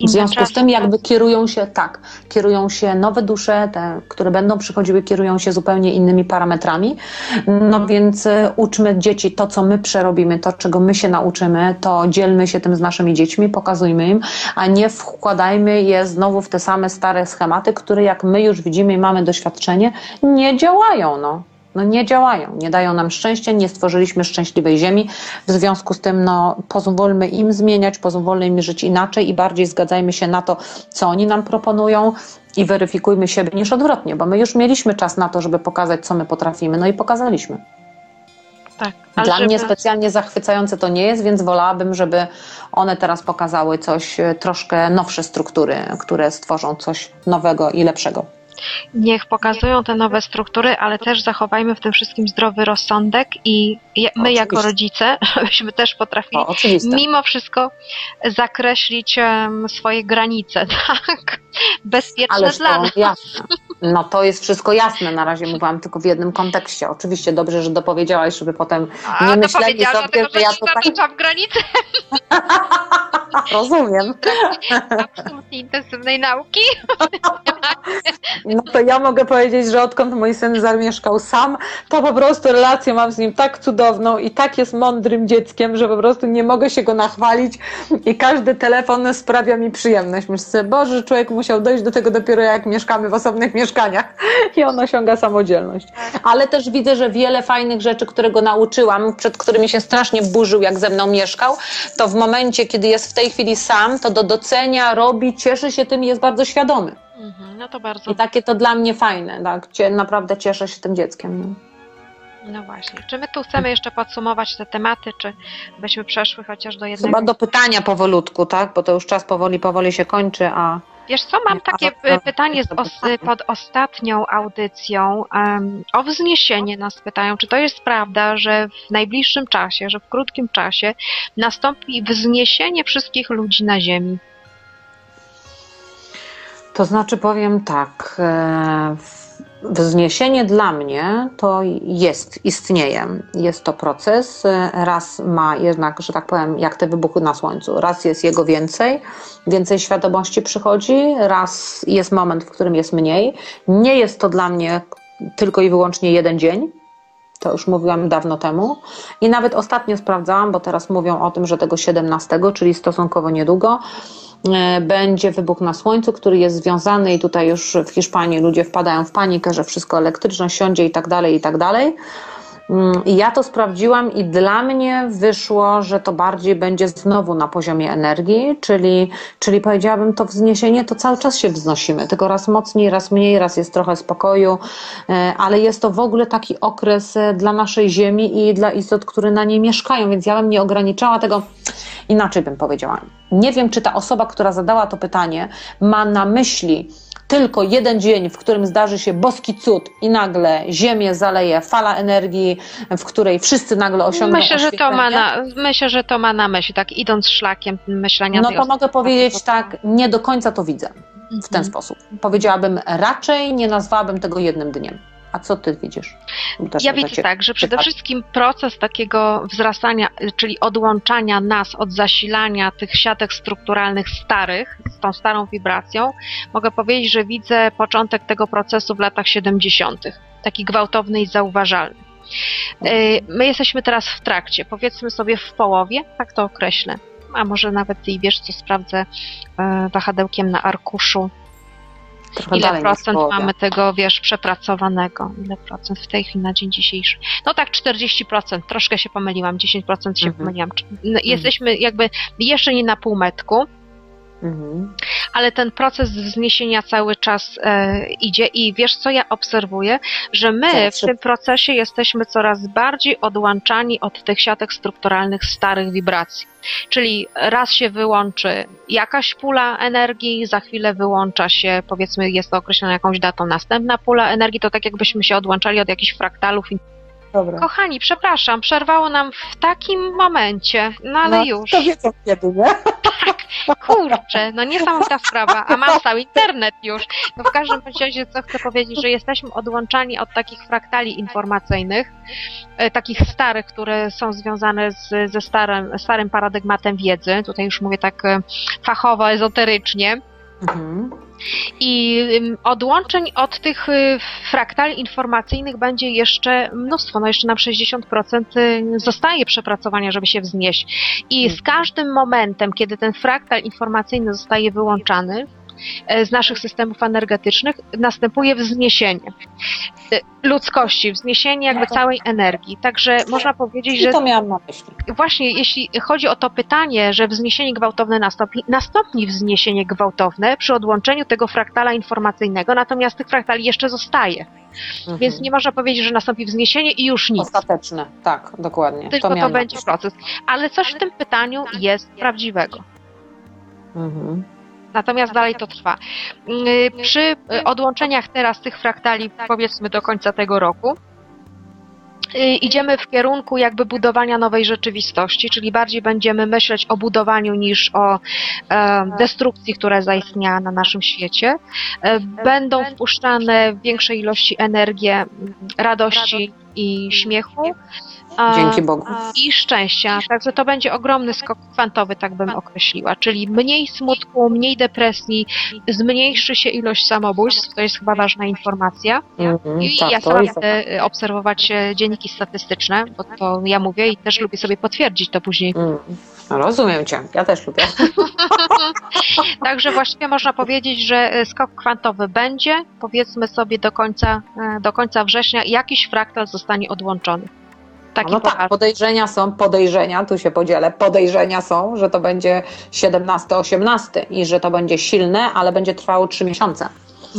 W związku z tym jakby kierują się, tak, kierują się nowe dusze, te, które będą przychodziły, kierują się zupełnie innymi parametrami. No więc y, uczmy dzieci to, co my przerobimy, to, czego my się nauczymy, to dzielmy się tym z naszymi dziećmi, pokazujmy im, a nie wkładajmy je znowu w te same stare schematy, które jak my już widzimy i mamy doświadczenie, nie działają, no. No nie działają, nie dają nam szczęścia, nie stworzyliśmy szczęśliwej ziemi. W związku z tym no, pozwólmy im zmieniać, pozwólmy im żyć inaczej i bardziej zgadzajmy się na to, co oni nam proponują i weryfikujmy siebie niż odwrotnie, bo my już mieliśmy czas na to, żeby pokazać, co my potrafimy, no i pokazaliśmy. tak. Dla żeby- mnie specjalnie zachwycające to nie jest, więc wolałabym, żeby one teraz pokazały coś, e, troszkę nowsze struktury, które stworzą coś nowego i lepszego. Niech pokazują te nowe struktury, ale też zachowajmy w tym wszystkim zdrowy rozsądek i je- my jako rodzice, <laughs> żebyśmy też potrafili O, mimo wszystko zakreślić em, swoje granice, <laughs> tak? Bezpieczne Ależ dla to nas. jasne. No to jest wszystko jasne. Na razie mówiłam tylko w jednym kontekście. Oczywiście dobrze, że dopowiedziałaś, żeby potem A nie to myśleli sobie, że ja tutaj... zaznaczam granicy <laughs> <laughs> Rozumiem. absolutnie intensywnej nauki. <laughs> No to ja mogę powiedzieć, że odkąd mój syn zamieszkał sam, to po prostu relację mam z nim tak cudowną i tak jest mądrym dzieckiem, że po prostu nie mogę się go nachwalić i każdy telefon sprawia mi przyjemność. Myślę Boże, człowiek musiał dojść do tego dopiero jak mieszkamy w osobnych mieszkaniach <laughs> i on osiąga samodzielność. Ale też widzę, że wiele fajnych rzeczy, które go nauczyłam, przed którymi się strasznie burzył, jak ze mną mieszkał, to w momencie, kiedy jest w tej chwili sam, to do docenia, robi, cieszy się tym i jest bardzo świadomy. Mhm, No to bardzo, I takie to dla mnie fajne, tak? Naprawdę cieszę się tym dzieckiem. no właśnie. Czy my tu chcemy jeszcze podsumować te tematy, czy byśmy przeszły chociaż do jednego? Chyba do pytania powolutku, tak? Bo to już czas powoli, powoli się kończy, a Wiesz co, mam takie pytanie os, pod ostatnią audycją. em, o wzniesienie nas pytają, czy to jest prawda, że w najbliższym czasie, że w krótkim czasie nastąpi wzniesienie wszystkich ludzi na Ziemi? to znaczy powiem tak. e, Wzniesienie dla mnie to jest, istnieje. Jest to proces. Raz ma jednak, że tak powiem, jak te wybuchy na słońcu. Raz jest jego więcej, więcej świadomości przychodzi, raz jest moment, w którym jest mniej. Nie jest to dla mnie tylko i wyłącznie jeden dzień. To już mówiłam dawno temu. I nawet ostatnio sprawdzałam, bo teraz mówią o tym, że tego 17, czyli stosunkowo niedługo, będzie wybuch na słońcu, który jest związany i tutaj już w Hiszpanii ludzie wpadają w panikę, że wszystko elektryczne siądzie i tak dalej, i tak dalej. Mm, I ja to sprawdziłam i dla mnie wyszło, że to bardziej będzie znowu na poziomie energii, czyli, czyli powiedziałabym to wzniesienie, to cały czas się wznosimy, tylko raz mocniej, raz mniej, raz jest trochę spokoju, e, ale jest to w ogóle taki okres e, dla naszej Ziemi i dla istot, które na niej mieszkają, więc ja bym nie ograniczała tego, inaczej bym powiedziała. Nie wiem, czy ta osoba, która zadała to pytanie, ma na myśli tylko jeden dzień, w którym zdarzy się boski cud i nagle Ziemię zaleje fala energii, w której wszyscy nagle osiągną Myślę, że to ma na, myślę, że to ma na myśli, tak idąc szlakiem myślenia No to osoby. mogę powiedzieć tak, nie do końca to widzę w ten Mhm. sposób. Powiedziałabym raczej, nie nazwałabym tego jednym dniem. A co ty widzisz? Ja widzę tak, że przede wszystkim proces takiego wzrastania, czyli odłączania nas od zasilania tych siatek strukturalnych starych, z tą starą wibracją, mogę powiedzieć, że widzę początek tego procesu w latach 70., taki gwałtowny i zauważalny. Y, My jesteśmy teraz w trakcie, powiedzmy sobie w połowie, tak to określę. A może nawet ty i wiesz, co sprawdzę e, wahadełkiem na arkuszu, Trochę ile procent mamy tego, wiesz, przepracowanego? Ile procent w tej chwili na dzień dzisiejszy? No tak, 40%, troszkę się pomyliłam, 10% się Mhm. pomyliłam. No, Jesteśmy jakby jeszcze nie na półmetku, Mhm. ale ten proces wzniesienia cały czas e, idzie i wiesz co ja obserwuję, że my Coraz w tym procesie jesteśmy coraz bardziej odłączani od tych siatek strukturalnych starych wibracji. Czyli raz się wyłączy jakaś pula energii, za chwilę wyłącza się, powiedzmy jest to określone jakąś datą, następna pula energii, to tak jakbyśmy się odłączali od jakichś fraktalów. Dobra. Kochani, przepraszam, przerwało nam w takim momencie, no ale No, już. To wiedzą kiedy, nie? Kurczę, no niesamowita sprawa, a mam cały internet już. No w każdym razie, co chcę powiedzieć, że jesteśmy odłączani od takich fraktali informacyjnych, e, takich starych, które są związane z, ze starym, starym paradygmatem wiedzy, tutaj już mówię tak e, fachowo, ezoterycznie, Mhm. I odłączeń od tych y, fraktali informacyjnych będzie jeszcze mnóstwo, no jeszcze nam 60% y, zostaje przepracowania, żeby się wznieść. I z każdym momentem, kiedy ten fraktal informacyjny zostaje wyłączany z naszych systemów energetycznych, następuje wzniesienie y, ludzkości, wzniesienie jakby całej energii. Także można powiedzieć, I że to miałam na myśli. właśnie jeśli chodzi o to pytanie, że wzniesienie gwałtowne nastąpi, nastąpi wzniesienie gwałtowne przy odłączeniu tego fraktala informacyjnego, natomiast tych fraktali jeszcze zostaje. Mhm. Więc nie można powiedzieć, że nastąpi wzniesienie i już nic. Ostateczne, tak, dokładnie. Tylko to, na będzie proces. Ale coś w tym pytaniu jest prawdziwego. Mhm. Natomiast dalej to trwa. Y, Przy y, odłączeniach teraz tych fraktali, powiedzmy do końca tego roku, y, idziemy w kierunku jakby budowania nowej rzeczywistości, czyli bardziej będziemy myśleć o budowaniu niż o e, destrukcji, która zaistniała na naszym świecie. E, Będą wpuszczane w większej ilości energię m, radości i śmiechu. Dzięki Bogu. i szczęścia. Także to będzie ogromny skok kwantowy, tak bym określiła. Czyli mniej smutku, mniej depresji, zmniejszy się ilość samobójstw, to jest chyba ważna informacja. Mhm, I tak, ja sama jest- będę obserwować e, dzienniki statystyczne, bo to ja mówię i też lubię sobie potwierdzić to później. Mm, Rozumiem cię, ja też lubię. <laughs> Także właściwie można powiedzieć, że e, skok kwantowy będzie, powiedzmy sobie do końca, do końca września jakiś fraktal zostanie odłączony. Taki No tak, podejrzenia są, podejrzenia, tu się podzielę, podejrzenia są, że to będzie 17-18 i że to będzie silne, ale będzie trwało 3 miesiące.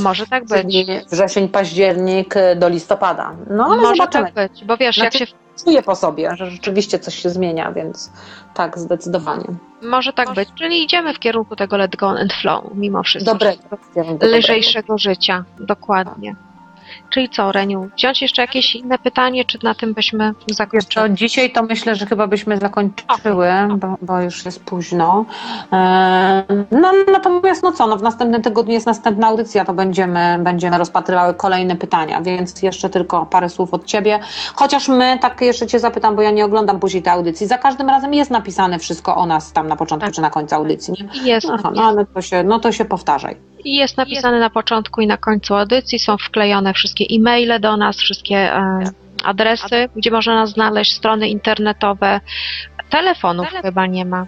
Może tak być. Czyli wrzesień, październik y, do listopada. No ale Może zobaczymy. tak być, bo wiesz, jak Znaczy- się Czuję po sobie, że rzeczywiście coś się zmienia, więc tak, zdecydowanie. Może tak być, czyli idziemy w kierunku tego let go and flow, mimo wszystko. Dobrego. dobrego. Lżejszego życia, dokładnie. Czyli co, Reniu, wziąć jeszcze jakieś inne pytanie, czy na tym byśmy Wiesz zakończyli? dzisiaj to myślę, że chyba byśmy zakończyły, bo, bo już jest późno. E, No, natomiast no co, no w następnym tygodniu jest następna audycja, to będziemy, będziemy rozpatrywały kolejne pytania, więc jeszcze tylko parę słów od Ciebie. Chociaż my, tak jeszcze Cię zapytam, bo ja nie oglądam później tej audycji, za każdym razem jest napisane wszystko o nas tam na początku Tak. czy na końcu audycji, nie? Jest, Aha, no ale to się, no to się powtarzaj. I jest napisane na początku i na końcu audycji, są wklejone wszystkie e-maile do nas, wszystkie e, adresy, gdzie można nas znaleźć, strony internetowe, telefonów chyba nie ma.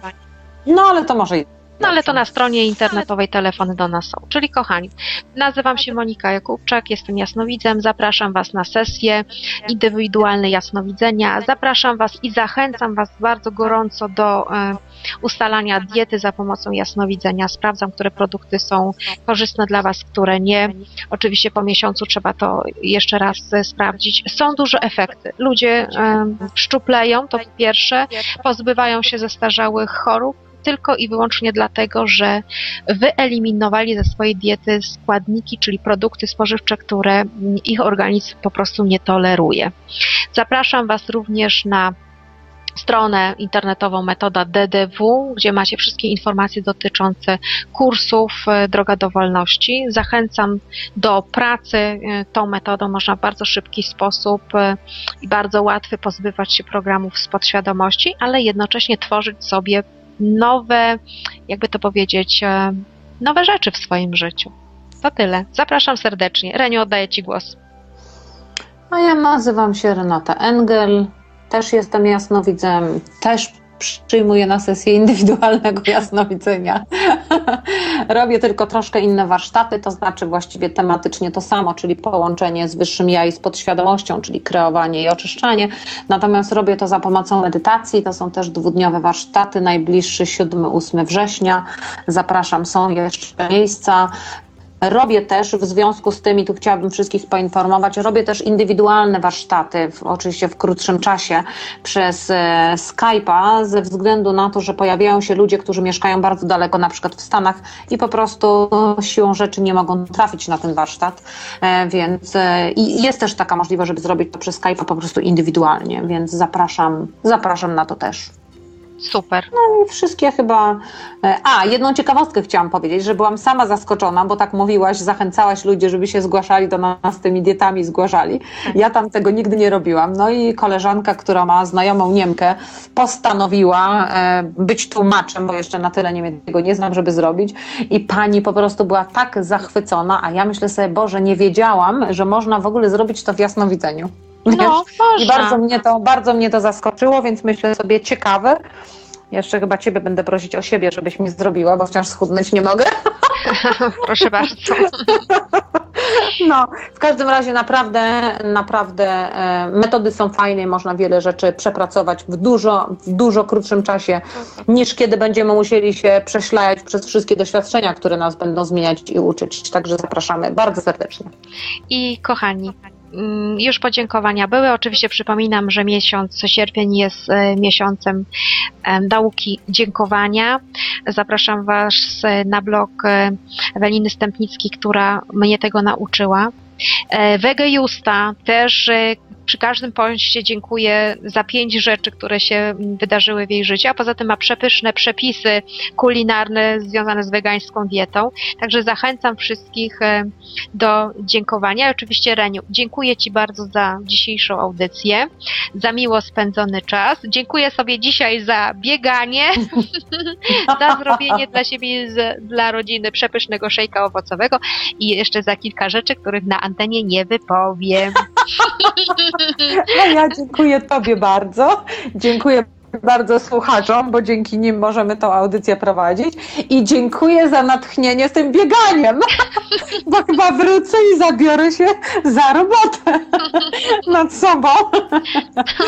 No ale to może i No ale to na stronie internetowej telefony do nas są. Czyli kochani, nazywam się Monika Jakubczak, jestem jasnowidzem, zapraszam Was na sesję indywidualne jasnowidzenia, zapraszam Was i zachęcam Was bardzo gorąco do e, ustalania diety za pomocą jasnowidzenia. Sprawdzam, które produkty są korzystne dla Was, które nie. Oczywiście po miesiącu trzeba to jeszcze raz e, sprawdzić. Są duże efekty. Ludzie e, szczupleją, to po pierwsze, pozbywają się zestarzałych chorób, tylko i wyłącznie dlatego, że wyeliminowali ze swojej diety składniki, czyli produkty spożywcze, które ich organizm po prostu nie toleruje. Zapraszam Was również na stronę internetową metoda DDW, gdzie macie wszystkie informacje dotyczące kursów e, Droga do Wolności. Zachęcam do pracy e, tą metodą. Można w bardzo szybki sposób e, i bardzo łatwy pozbywać się programów z podświadomości, ale jednocześnie tworzyć sobie nowe, jakby to powiedzieć, e, nowe rzeczy w swoim życiu. To tyle. Zapraszam serdecznie. Reniu, oddaję Ci głos. A ja nazywam się Renata Engel, też jestem jasnowidzem, też przyjmuję na sesję indywidualnego <laughs> jasnowidzenia. <laughs> Robię tylko troszkę inne warsztaty, to znaczy właściwie tematycznie to samo, czyli połączenie z wyższym ja i z podświadomością, czyli kreowanie i oczyszczanie. Natomiast robię to za pomocą medytacji, to są też dwudniowe warsztaty, najbliższy 7-8 września. Zapraszam, są jeszcze miejsca. Robię też w związku z tym, i tu chciałabym wszystkich poinformować, robię też indywidualne warsztaty, w, oczywiście w krótszym czasie, przez e, Skype'a, ze względu na to, że pojawiają się ludzie, którzy mieszkają bardzo daleko, na przykład w Stanach, i po prostu e, siłą rzeczy nie mogą trafić na ten warsztat. E, więc e, i jest też taka możliwość, żeby zrobić to przez Skype'a po prostu indywidualnie, więc zapraszam, zapraszam na to też. Super. I wszystkie chyba. e, A, jedną ciekawostkę chciałam powiedzieć, że byłam sama zaskoczona, bo tak mówiłaś, zachęcałaś ludzi, żeby się zgłaszali do nas z tymi dietami, zgłaszali. Ja tam tego nigdy nie robiłam. No i koleżanka, która ma znajomą Niemkę, postanowiła e, być tłumaczem, bo jeszcze na tyle niemieckiego nie znam, żeby zrobić. I pani po prostu była tak zachwycona, a ja myślę sobie, Boże, nie wiedziałam, że można w ogóle zrobić to w jasnowidzeniu. No, I bardzo mnie, to, bardzo mnie to zaskoczyło, więc myślę sobie ciekawe. Jeszcze chyba Ciebie będę prosić o siebie, żebyś mi zrobiła, bo wciąż schudnąć nie mogę. <laughs> Proszę bardzo. <laughs> No, w każdym razie naprawdę, naprawdę e, metody są fajne i można wiele rzeczy przepracować w dużo, w dużo krótszym czasie, niż kiedy będziemy musieli się prześlajać przez wszystkie doświadczenia, które nas będą zmieniać i uczyć. Także zapraszamy bardzo serdecznie. I kochani, już podziękowania były. Oczywiście przypominam, że miesiąc sierpień jest e, miesiącem nauki dziękowania. Zapraszam Was e, na blog e, Eweliny Stępnickiej, która mnie tego nauczyła. Wege Justa też przy każdym poście dziękuję za pięć rzeczy, które się wydarzyły w jej życiu, a poza tym ma przepyszne przepisy kulinarne związane z wegańską dietą. Także zachęcam wszystkich e, do dziękowania. I oczywiście Reniu, dziękuję Ci bardzo za dzisiejszą audycję, za miło spędzony czas. Dziękuję sobie dzisiaj za bieganie, <laughs> za zrobienie dla siebie, z, dla rodziny przepysznego szejka owocowego i jeszcze za kilka rzeczy, których na antenie nie wypowiem. A ja dziękuję Tobie bardzo. Dziękuję bardzo słuchaczom, bo dzięki nim możemy tą audycję prowadzić. I dziękuję za natchnienie z tym bieganiem, <laughs> bo chyba wrócę i zabiorę się za robotę <laughs> nad sobą.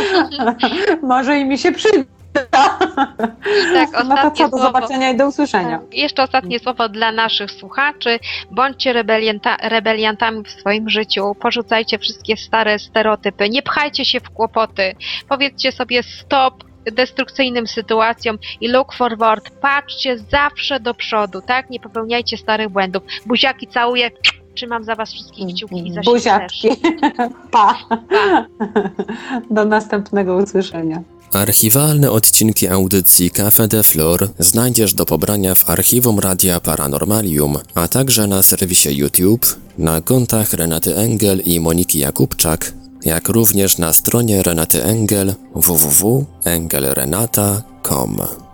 <laughs> Może i mi się przyda. I tak, No to ostatnie co, do słowo. zobaczenia i do usłyszenia. Tak. Jeszcze ostatnie słowo dla naszych słuchaczy. Bądźcie rebelianta, rebeliantami w swoim życiu. Porzucajcie wszystkie stare stereotypy. Nie pchajcie się w kłopoty. Powiedzcie sobie stop destrukcyjnym sytuacjom i look forward. Patrzcie zawsze do przodu, tak? Nie popełniajcie starych błędów. Buziaki całuję. Trzymam za was wszystkich kciuki i za siebie Buziaczki. <laughs> Pa. Pa. Do następnego usłyszenia. Archiwalne odcinki audycji Cafe de Flor znajdziesz do pobrania w archiwum Radia Paranormalium, a także na serwisie YouTube, na kontach Renaty Engel i Moniki Jakubczak, jak również na stronie Renaty Engel www.engelrenata.com.